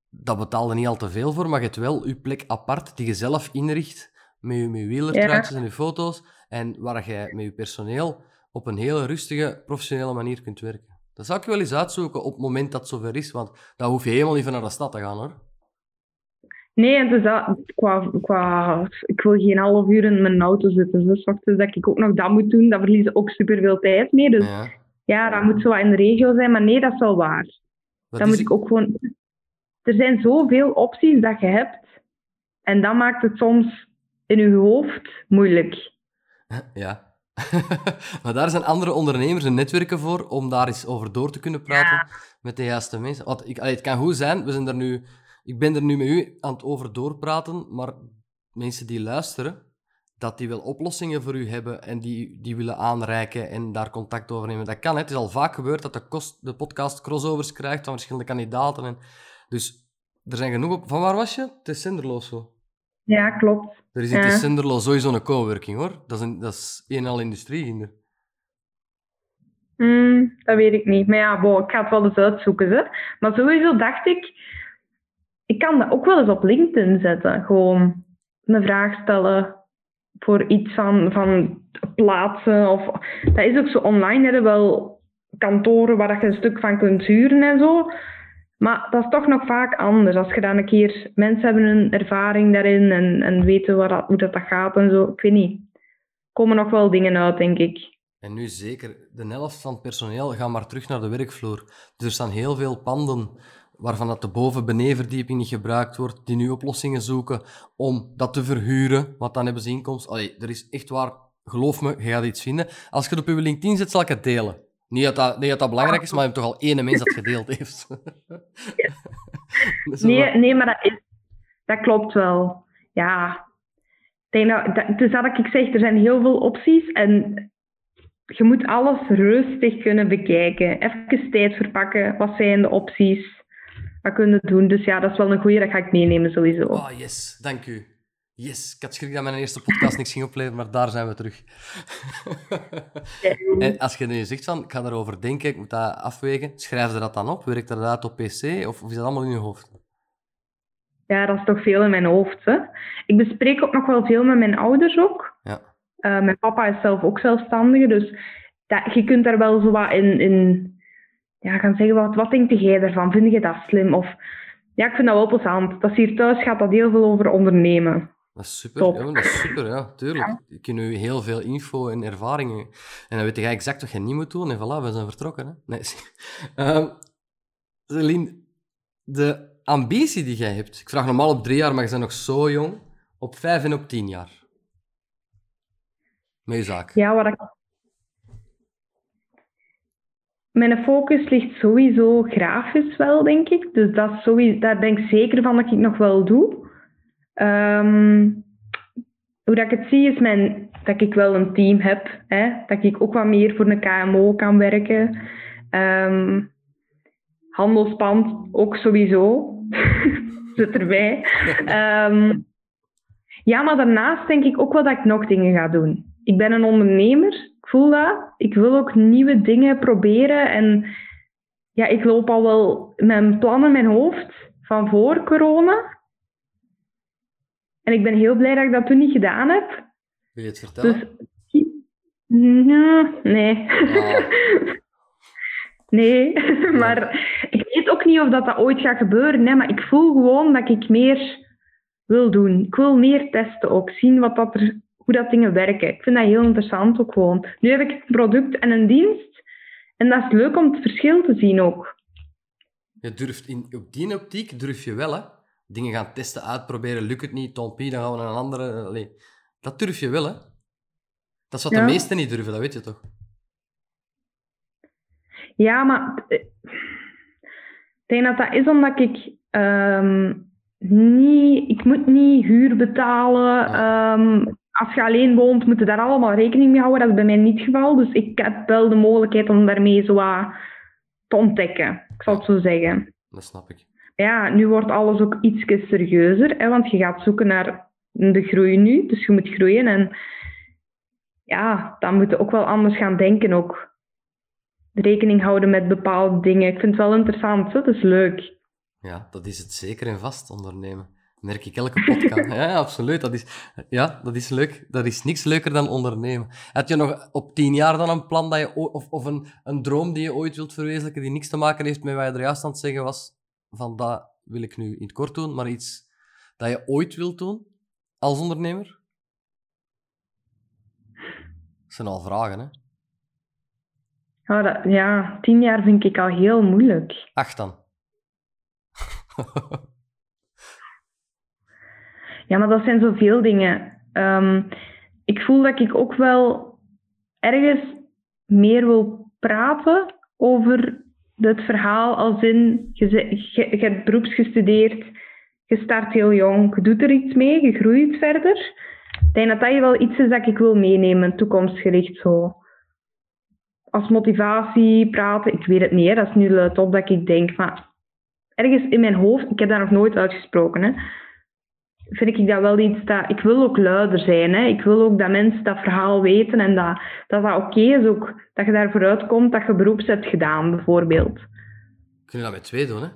dat betaalde niet al te veel voor, maar je hebt wel je plek apart die je zelf inricht met je, met je en je foto's en waar je met je personeel op een hele rustige, professionele manier kunt werken. Dat zou ik wel eens uitzoeken op het moment dat het zover is, want dan hoef je helemaal niet van naar de stad te gaan, hoor. Nee, en dus dat, qua, qua, ik wil geen half uur in mijn auto zitten. Dus dat dat ik ook nog dat moet doen, dat verlies ik ook superveel tijd mee. Dus ja, Ja. dat moet zo wat in de regio zijn. Maar nee, dat is wel waar. Wat Dan moet ik ook gewoon... Er zijn zoveel opties dat je hebt. En dat maakt het soms in je hoofd moeilijk. Ja. maar daar zijn andere ondernemers en netwerken voor om daar eens over door te kunnen praten met de juiste mensen. Want ik, allee, het kan goed zijn, we zijn er nu, ik ben er nu met u aan het over doorpraten, maar mensen die luisteren, dat die wel oplossingen voor u hebben en die, die willen aanreiken en daar contact over nemen. Dat kan, hè. het is al vaak gebeurd dat de, kost, de podcast crossovers krijgt van verschillende kandidaten. En, dus er zijn genoeg op... Van waar was je? Het is zenderloos zo. Ja, klopt. Er is in Ja. sowieso een coworking, hoor. Dat is, een, dat is een al industrie hinder. Hmm, dat weet ik niet. Maar ja, ik ga het wel eens uitzoeken. Hè. Maar sowieso dacht ik... ik kan dat ook wel eens op LinkedIn zetten. Gewoon een vraag stellen voor iets van, van plaatsen. Of, dat is ook zo online. Hebben wel kantoren waar je een stuk van kunt huren en zo. Maar dat is toch nog vaak anders. Als je dan een keer... Mensen hebben een ervaring daarin en, en weten dat, hoe dat, dat gaat en zo. Ik weet niet. Komen nog wel dingen uit, denk ik. En nu zeker, de helft van het personeel gaat maar terug naar de werkvloer. Dus er staan heel veel panden waarvan dat de boven-beneverdieping niet gebruikt wordt, die nu oplossingen zoeken om dat te verhuren, want dan hebben ze inkomst. Allee, er is echt waar, geloof me, je gaat iets vinden. Als je het op je LinkedIn zet, zal ik het delen. Niet dat dat, niet dat, dat belangrijk is, maar je hebt toch al één mens dat gedeeld heeft. nee, nee, maar dat, is, dat klopt wel. Ja. Dat, dus dat ik zeg, er zijn heel veel opties en je moet alles rustig kunnen bekijken. Even tijd verpakken. Wat zijn de opties? Wat kunnen doen? Dus ja, dat is wel een goede. Dat ga ik meenemen sowieso. Oh, yes. Dank u. Yes, ik had schrik dat mijn eerste podcast niks ging opleveren, maar daar zijn we terug. en als je nu zegt van, ik ga erover denken, ik moet dat afwegen, schrijf je dat dan op? Werkt dat uit op pc of, of is dat allemaal in je hoofd? Ja, dat is toch veel in mijn hoofd. Hè? Ik bespreek ook nog wel veel met mijn ouders ook. Ja. Uh, mijn papa is zelf ook zelfstandige, dus dat, je kunt daar wel zo wat in, in ja, gaan zeggen, wat, wat denk jij daarvan? Vind je dat slim? Of, ja, ik vind dat wel plezant. Dat hier thuis gaat dat heel veel over ondernemen. Dat is super, ja, dat is super, ja, tuurlijk. Ja. Je kunt nu heel veel info en ervaringen. En dan weet je exact wat je niet moet doen. En voilà, we zijn vertrokken. Hè? Nee. Um, Celine, de ambitie die jij hebt. Ik vraag normaal op drie jaar, maar je bent nog zo jong. Op vijf en op tien jaar. Met je zaak. Ja, wat ik... Mijn focus ligt sowieso grafisch wel, denk ik. Dus dat sowieso, daar ben ik zeker van dat ik nog wel doe. Um, hoe dat ik het zie, is mijn, dat ik wel een team heb. Hè? Dat ik ook wat meer voor een KMO kan werken. Um, handelspand ook sowieso. Zit erbij. Um, ja, maar daarnaast denk ik ook wel dat ik nog dingen ga doen. Ik ben een ondernemer, voel dat. Ik wil ook nieuwe dingen proberen. En ja, ik loop al wel mijn plannen in mijn hoofd van voor corona. En ik ben heel blij dat ik dat toen niet gedaan heb. Wil je het vertellen? Dus, nee. Oh. nee, maar ik weet ook niet of dat, dat ooit gaat gebeuren. Hè, maar ik voel gewoon dat ik meer wil doen. Ik wil meer testen ook. Zien wat dat er, hoe dat dingen werken. Ik vind dat heel interessant ook gewoon. Nu heb ik een product en een dienst. En dat is leuk om het verschil te zien ook. Je durft in, op die optiek durf je wel, hè? dingen gaan testen, uitproberen. Lukt het niet, Tompi, dan gaan we naar een andere. Allee, dat durf je wel, hè? Dat is wat de meesten niet durven, dat weet je toch? Ja, maar eh, ik denk dat dat is omdat ik um, niet... Ik moet niet huur betalen. Um, als je alleen woont, moet je daar allemaal rekening mee houden. Dat is bij mij niet het geval. Dus ik heb wel de mogelijkheid om daarmee zo te ontdekken. Ik zal het zo zeggen. Dat snap ik ja, nu wordt alles ook iets serieuzer, hè, want je gaat zoeken naar de groei nu, dus je moet groeien. En ja, dan moet je ook wel anders gaan denken ook. Rekening houden met bepaalde dingen. Ik vind het wel interessant, dat is leuk. Ja, dat is het zeker en vast ondernemen. Merk ik elke podcast. ja, absoluut. Dat is, ja, dat is leuk. Dat is niks leuker dan ondernemen. Had je nog op tien jaar dan een plan dat je, of, of een, een droom die je ooit wilt verwezenlijken, die niks te maken heeft met wat je er juist aan het zeggen was? van dat wil ik nu in het kort doen, maar iets dat je ooit wilt doen als ondernemer? Dat zijn al vragen, hè? Oh, dat, ja, tien jaar vind ik al heel moeilijk. Acht dan. ja, maar dat zijn zoveel dingen. Um, ik voel dat ik ook wel ergens meer wil praten over het verhaal als in, je, je, je hebt beroeps gestudeerd, je start heel jong, je doet er iets mee, je groeit verder. Ik denk dat dat wel iets is dat ik wil meenemen, toekomstgericht zo. Als motivatie, praten, ik weet het niet, dat is nu het op dat ik denk, maar ergens in mijn hoofd, ik heb daar nog nooit uitgesproken, hè, vind ik dat wel iets dat... Ik wil ook luider zijn. Hè. Ik wil ook dat mensen dat verhaal weten en dat dat, dat oké is ook. Dat je daar vooruit komt dat je beroeps hebt gedaan, bijvoorbeeld. Kun je dat met twee doen, hè?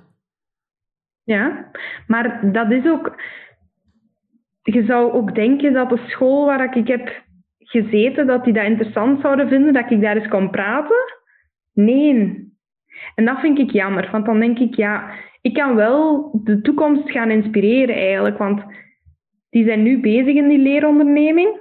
Ja, maar dat is ook... Je zou ook denken dat de school waar ik heb gezeten, dat die dat interessant zouden vinden, dat ik daar eens kon praten. Nee. En dat vind ik jammer, want dan denk ik, ja, ik kan wel de toekomst gaan inspireren eigenlijk, want die zijn nu bezig in die leeronderneming.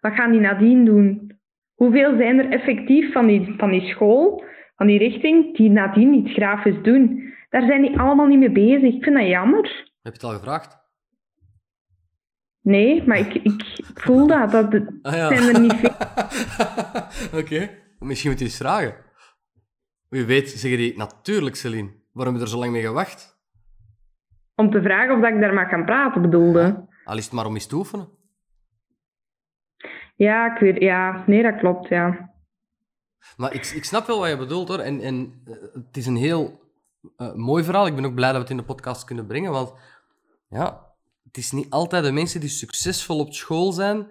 Wat gaan die nadien doen? Hoeveel zijn er effectief van die, van die school, van die richting, die nadien iets grafisch doen? Daar zijn die allemaal niet mee bezig. Ik vind dat jammer. Heb je het al gevraagd? Nee, maar ik, ik voel dat. dat Ah, ja. zijn er niet veel. Oké. Misschien moet je eens vragen. Wie weet zeggen die, natuurlijk Celine. Waarom heb je er zo lang mee gewacht? Om te vragen of dat ik daar mag gaan praten, bedoelde. Al is het maar om eens te oefenen. Ja, ik weet, ja, nee, dat klopt, ja. Maar ik, ik snap wel wat je bedoelt hoor. En, en eh, het is een heel eh, mooi verhaal. Ik ben ook blij dat we het in de podcast kunnen brengen. Want ja, het is niet altijd de mensen die succesvol op school zijn.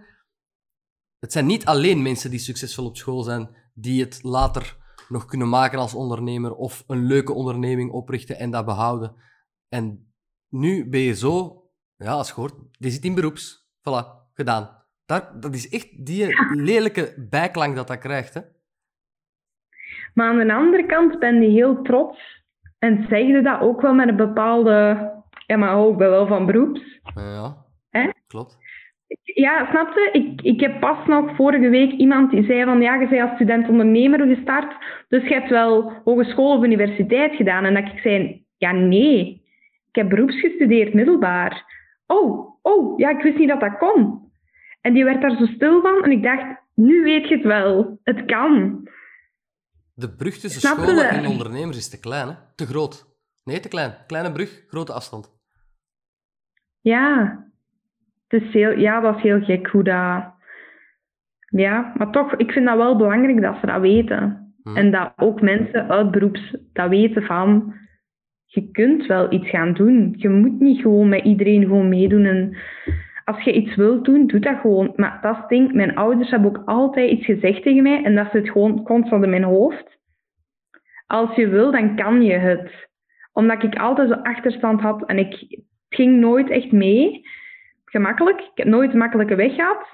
Het zijn niet alleen mensen die succesvol op school zijn, die het later nog kunnen maken als ondernemer of een leuke onderneming oprichten en dat behouden. En nu ben je zo, ja, als je hoort, die zit in beroeps. Voilà, gedaan. Daar, dat is echt die lelijke bijklank dat dat krijgt. Hè? Maar aan de andere kant ben je heel trots en zeg je dat ook wel met een bepaalde... Ja, maar ook wel van beroeps. Ja, Hè? klopt. Ja, snap je? Ik, ik heb pas nog vorige week iemand die zei van ja, je bent als student-ondernemer gestart, dus je hebt wel hogeschool of universiteit gedaan. En dat ik zei, ja nee, ik heb beroeps gestudeerd, middelbaar. Oh, oh, ja, ik wist niet dat dat kon. En die werd daar zo stil van en ik dacht, nu weet je het wel, het kan. De brug tussen Snap je scholen en ondernemers is te klein, hè? Te groot. Nee, te klein. Kleine brug, grote afstand. Ja, het is heel, ja, dat is heel gek hoe dat... Ja, maar toch, ik vind dat wel belangrijk dat ze dat weten. Hm. En dat ook mensen uit beroeps dat weten van... Je kunt wel iets gaan doen. Je moet niet gewoon met iedereen gewoon meedoen. En als je iets wilt doen, doe dat gewoon. Maar dat ding. Mijn ouders hebben ook altijd iets gezegd tegen mij. En dat zit gewoon constant in mijn hoofd. Als je wil, dan kan je het. Omdat ik altijd zo achterstand had. En ik het ging nooit echt mee. Gemakkelijk. Ik heb nooit een makkelijke weg gehad.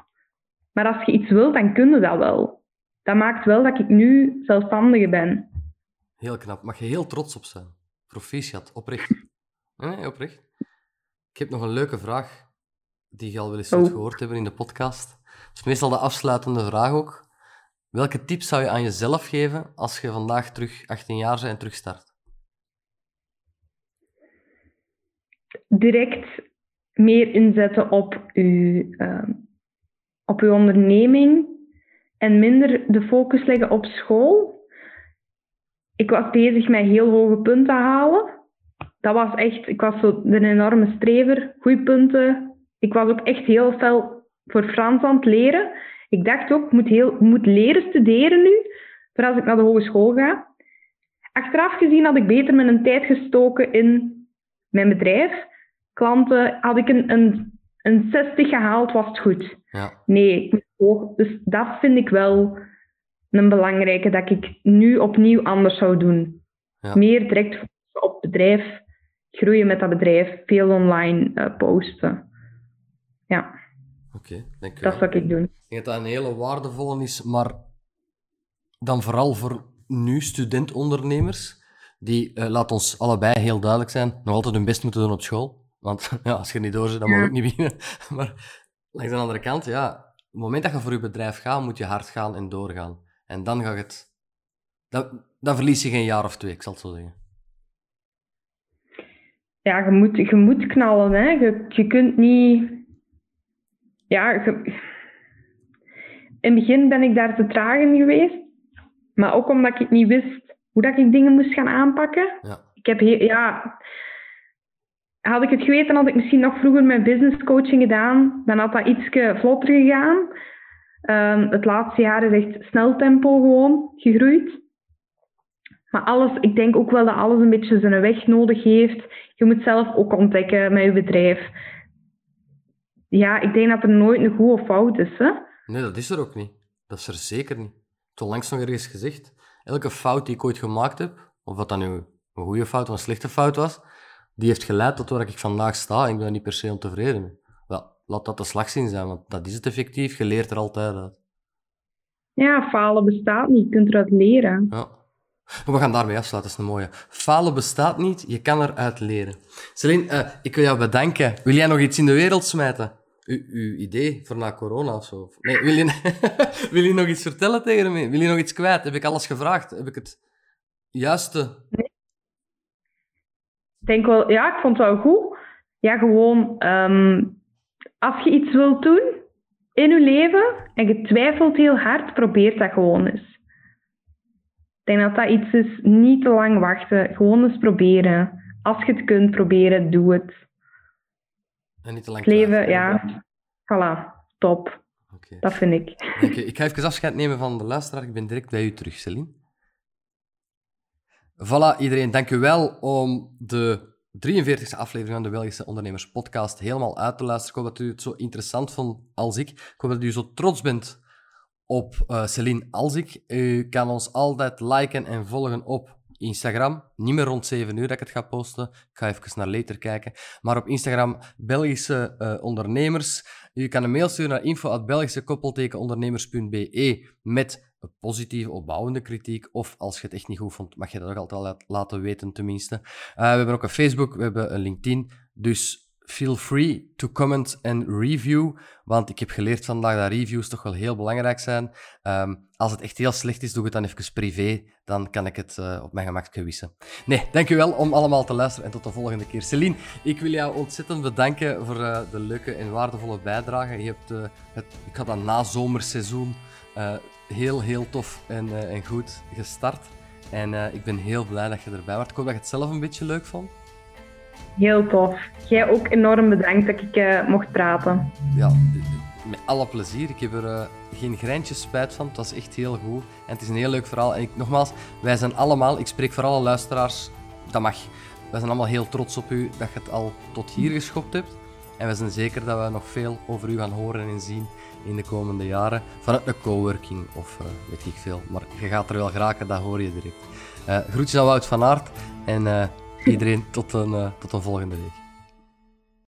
Maar als je iets wilt, dan kun je dat wel. Dat maakt wel dat ik nu zelfstandige ben. Heel knap. Mag je heel trots op zijn. Proficiat, oprecht. Nee, nee, oprecht. Ik heb nog een leuke vraag, die je al wel eens Oh. gehoord hebben in de podcast. Dat is meestal de afsluitende vraag ook. Welke tips zou je aan jezelf geven als je vandaag terug 18 jaar bent en terugstart? direct meer inzetten op uw, ehm, op uw onderneming en minder de focus leggen op school. Ik was bezig met heel hoge punten halen. Dat was echt, ik was zo een enorme strever, goede punten. Ik was ook echt heel fel voor Frans aan het leren. Ik dacht ook, ik moet, heel, moet leren studeren nu, voor als ik naar de hogeschool ga. Achteraf gezien had ik beter mijn tijd gestoken in mijn bedrijf. Klanten, had ik een, een, een 60 gehaald, was het goed. Ja, Nee, ik moest hoog. Dus dat vind ik wel een belangrijke, dat ik nu opnieuw anders zou doen. Ja. Meer direct op bedrijf, groeien met dat bedrijf, veel online eh, posten. Ja, oké. Dank je dat zou ik doen. Ik denk dat dat een hele waardevolle is, maar dan vooral voor nu student-ondernemers, die, eh, laat ons allebei heel duidelijk zijn, nog altijd hun best moeten doen op school. Want ja, als je niet door zit, dan mag je ook niet beginnen. Maar langs de andere kant, ja, op het moment dat je voor je bedrijf gaat, moet je hard gaan en doorgaan. En dan gaat het... Dan, dan verlies je geen jaar of twee, ik zal het zo zeggen. Ja, je moet, je moet knallen. Hè. Je, je kunt niet... Ja, je- in het begin ben ik daar te traag in geweest. Maar ook omdat ik niet wist hoe dat ik dingen moest gaan aanpakken. Ja, Ik heb heel, ja... Had ik het geweten, had ik misschien nog vroeger mijn business coaching gedaan. Dan had dat iets vlotter gegaan. Ehm, het laatste jaar is echt snel tempo gewoon gegroeid. Maar alles, ik denk ook wel dat alles een beetje zijn weg nodig heeft. Je moet zelf ook ontdekken met je bedrijf. Ja, ik denk dat er nooit een goede fout is. Hè? nee, dat is er ook niet. Dat is er zeker niet. Toen langs nog ergens gezegd, elke fout die ik ooit gemaakt heb, of wat dat nu een goede fout of een slechte fout was, die heeft geleid tot waar ik vandaag sta. Ik ben daar niet per se ontevreden mee. Laat dat de slagzin zijn, want dat is het effectief. Je leert er altijd uit. Ja, falen bestaat niet. Je kunt eruit leren. Ja. Maar we gaan daarmee afsluiten, dat is een mooie. Falen bestaat niet, je kan eruit leren. Celine, uh, ik wil jou bedanken. Wil jij nog iets in de wereld smijten? U, uw idee voor na corona of zo? Nee, wil je, wil je nog iets vertellen tegen me? Wil je nog iets kwijt? Heb ik alles gevraagd? Heb ik het juiste... Nee. Ik denk wel, ja, ik vond het wel goed. Ja, gewoon, um, als je iets wilt doen in je leven en je twijfelt heel hard, probeer dat gewoon eens. Ik denk dat dat iets is, niet te lang wachten, gewoon eens proberen. Als je het kunt proberen, doe het. En niet te lang leven, ja, voilà, top. Okay. Dat vind ik. Okay, ik ga even afscheid nemen van de luisteraar. Ik ben direct bij u terug, Celine. Voilà, iedereen, dank u wel om de 43e aflevering van de Belgische Ondernemers Podcast helemaal uit te luisteren. Ik hoop dat u het zo interessant vond als ik. Ik hoop dat u zo trots bent op uh, Celine als ik. U kan ons altijd liken en volgen op Instagram. Niet meer rond 7 uur dat ik het ga posten. Ik ga even naar later kijken. Maar op Instagram Belgische uh, ondernemers. U kan een mail sturen naar info.belgischekoppeltekenondernemers.be met een positieve, opbouwende kritiek. Of als je het echt niet goed vond, mag je dat ook altijd laten weten, tenminste. Uh, we hebben ook een Facebook, we hebben een LinkedIn. Dus feel free to comment en review. Want ik heb geleerd vandaag dat reviews toch wel heel belangrijk zijn. Um, als het echt heel slecht is, doe het dan even privé. Dan kan ik het uh, op mijn gemak wissen. Nee, dankjewel om allemaal te luisteren en tot de volgende keer. Celine, ik wil jou ontzettend bedanken voor uh, de leuke en waardevolle bijdrage. Je hebt uh, het, ik had dat nazomerseizoen heel, heel tof en, en goed gestart. En ik ben heel blij dat je erbij was. Ik hoop dat je het zelf een beetje leuk vond. Heel tof. Jij ook enorm bedankt dat ik uh, mocht praten. Ja, met alle plezier. Ik heb er uh, geen greintje spijt van. Het was echt heel goed. En het is een heel leuk verhaal. En ik, nogmaals, wij zijn allemaal, ik spreek voor alle luisteraars, dat mag. Wij zijn allemaal heel trots op u dat je het al tot hier geschopt hebt. En we zijn zeker dat we nog veel over u gaan horen en zien in de komende jaren. Vanuit de coworking of uh, weet ik veel. Maar je gaat er wel geraken, dat hoor je direct. groetjes aan Wout van Aert. En iedereen tot een, uh, tot een volgende week.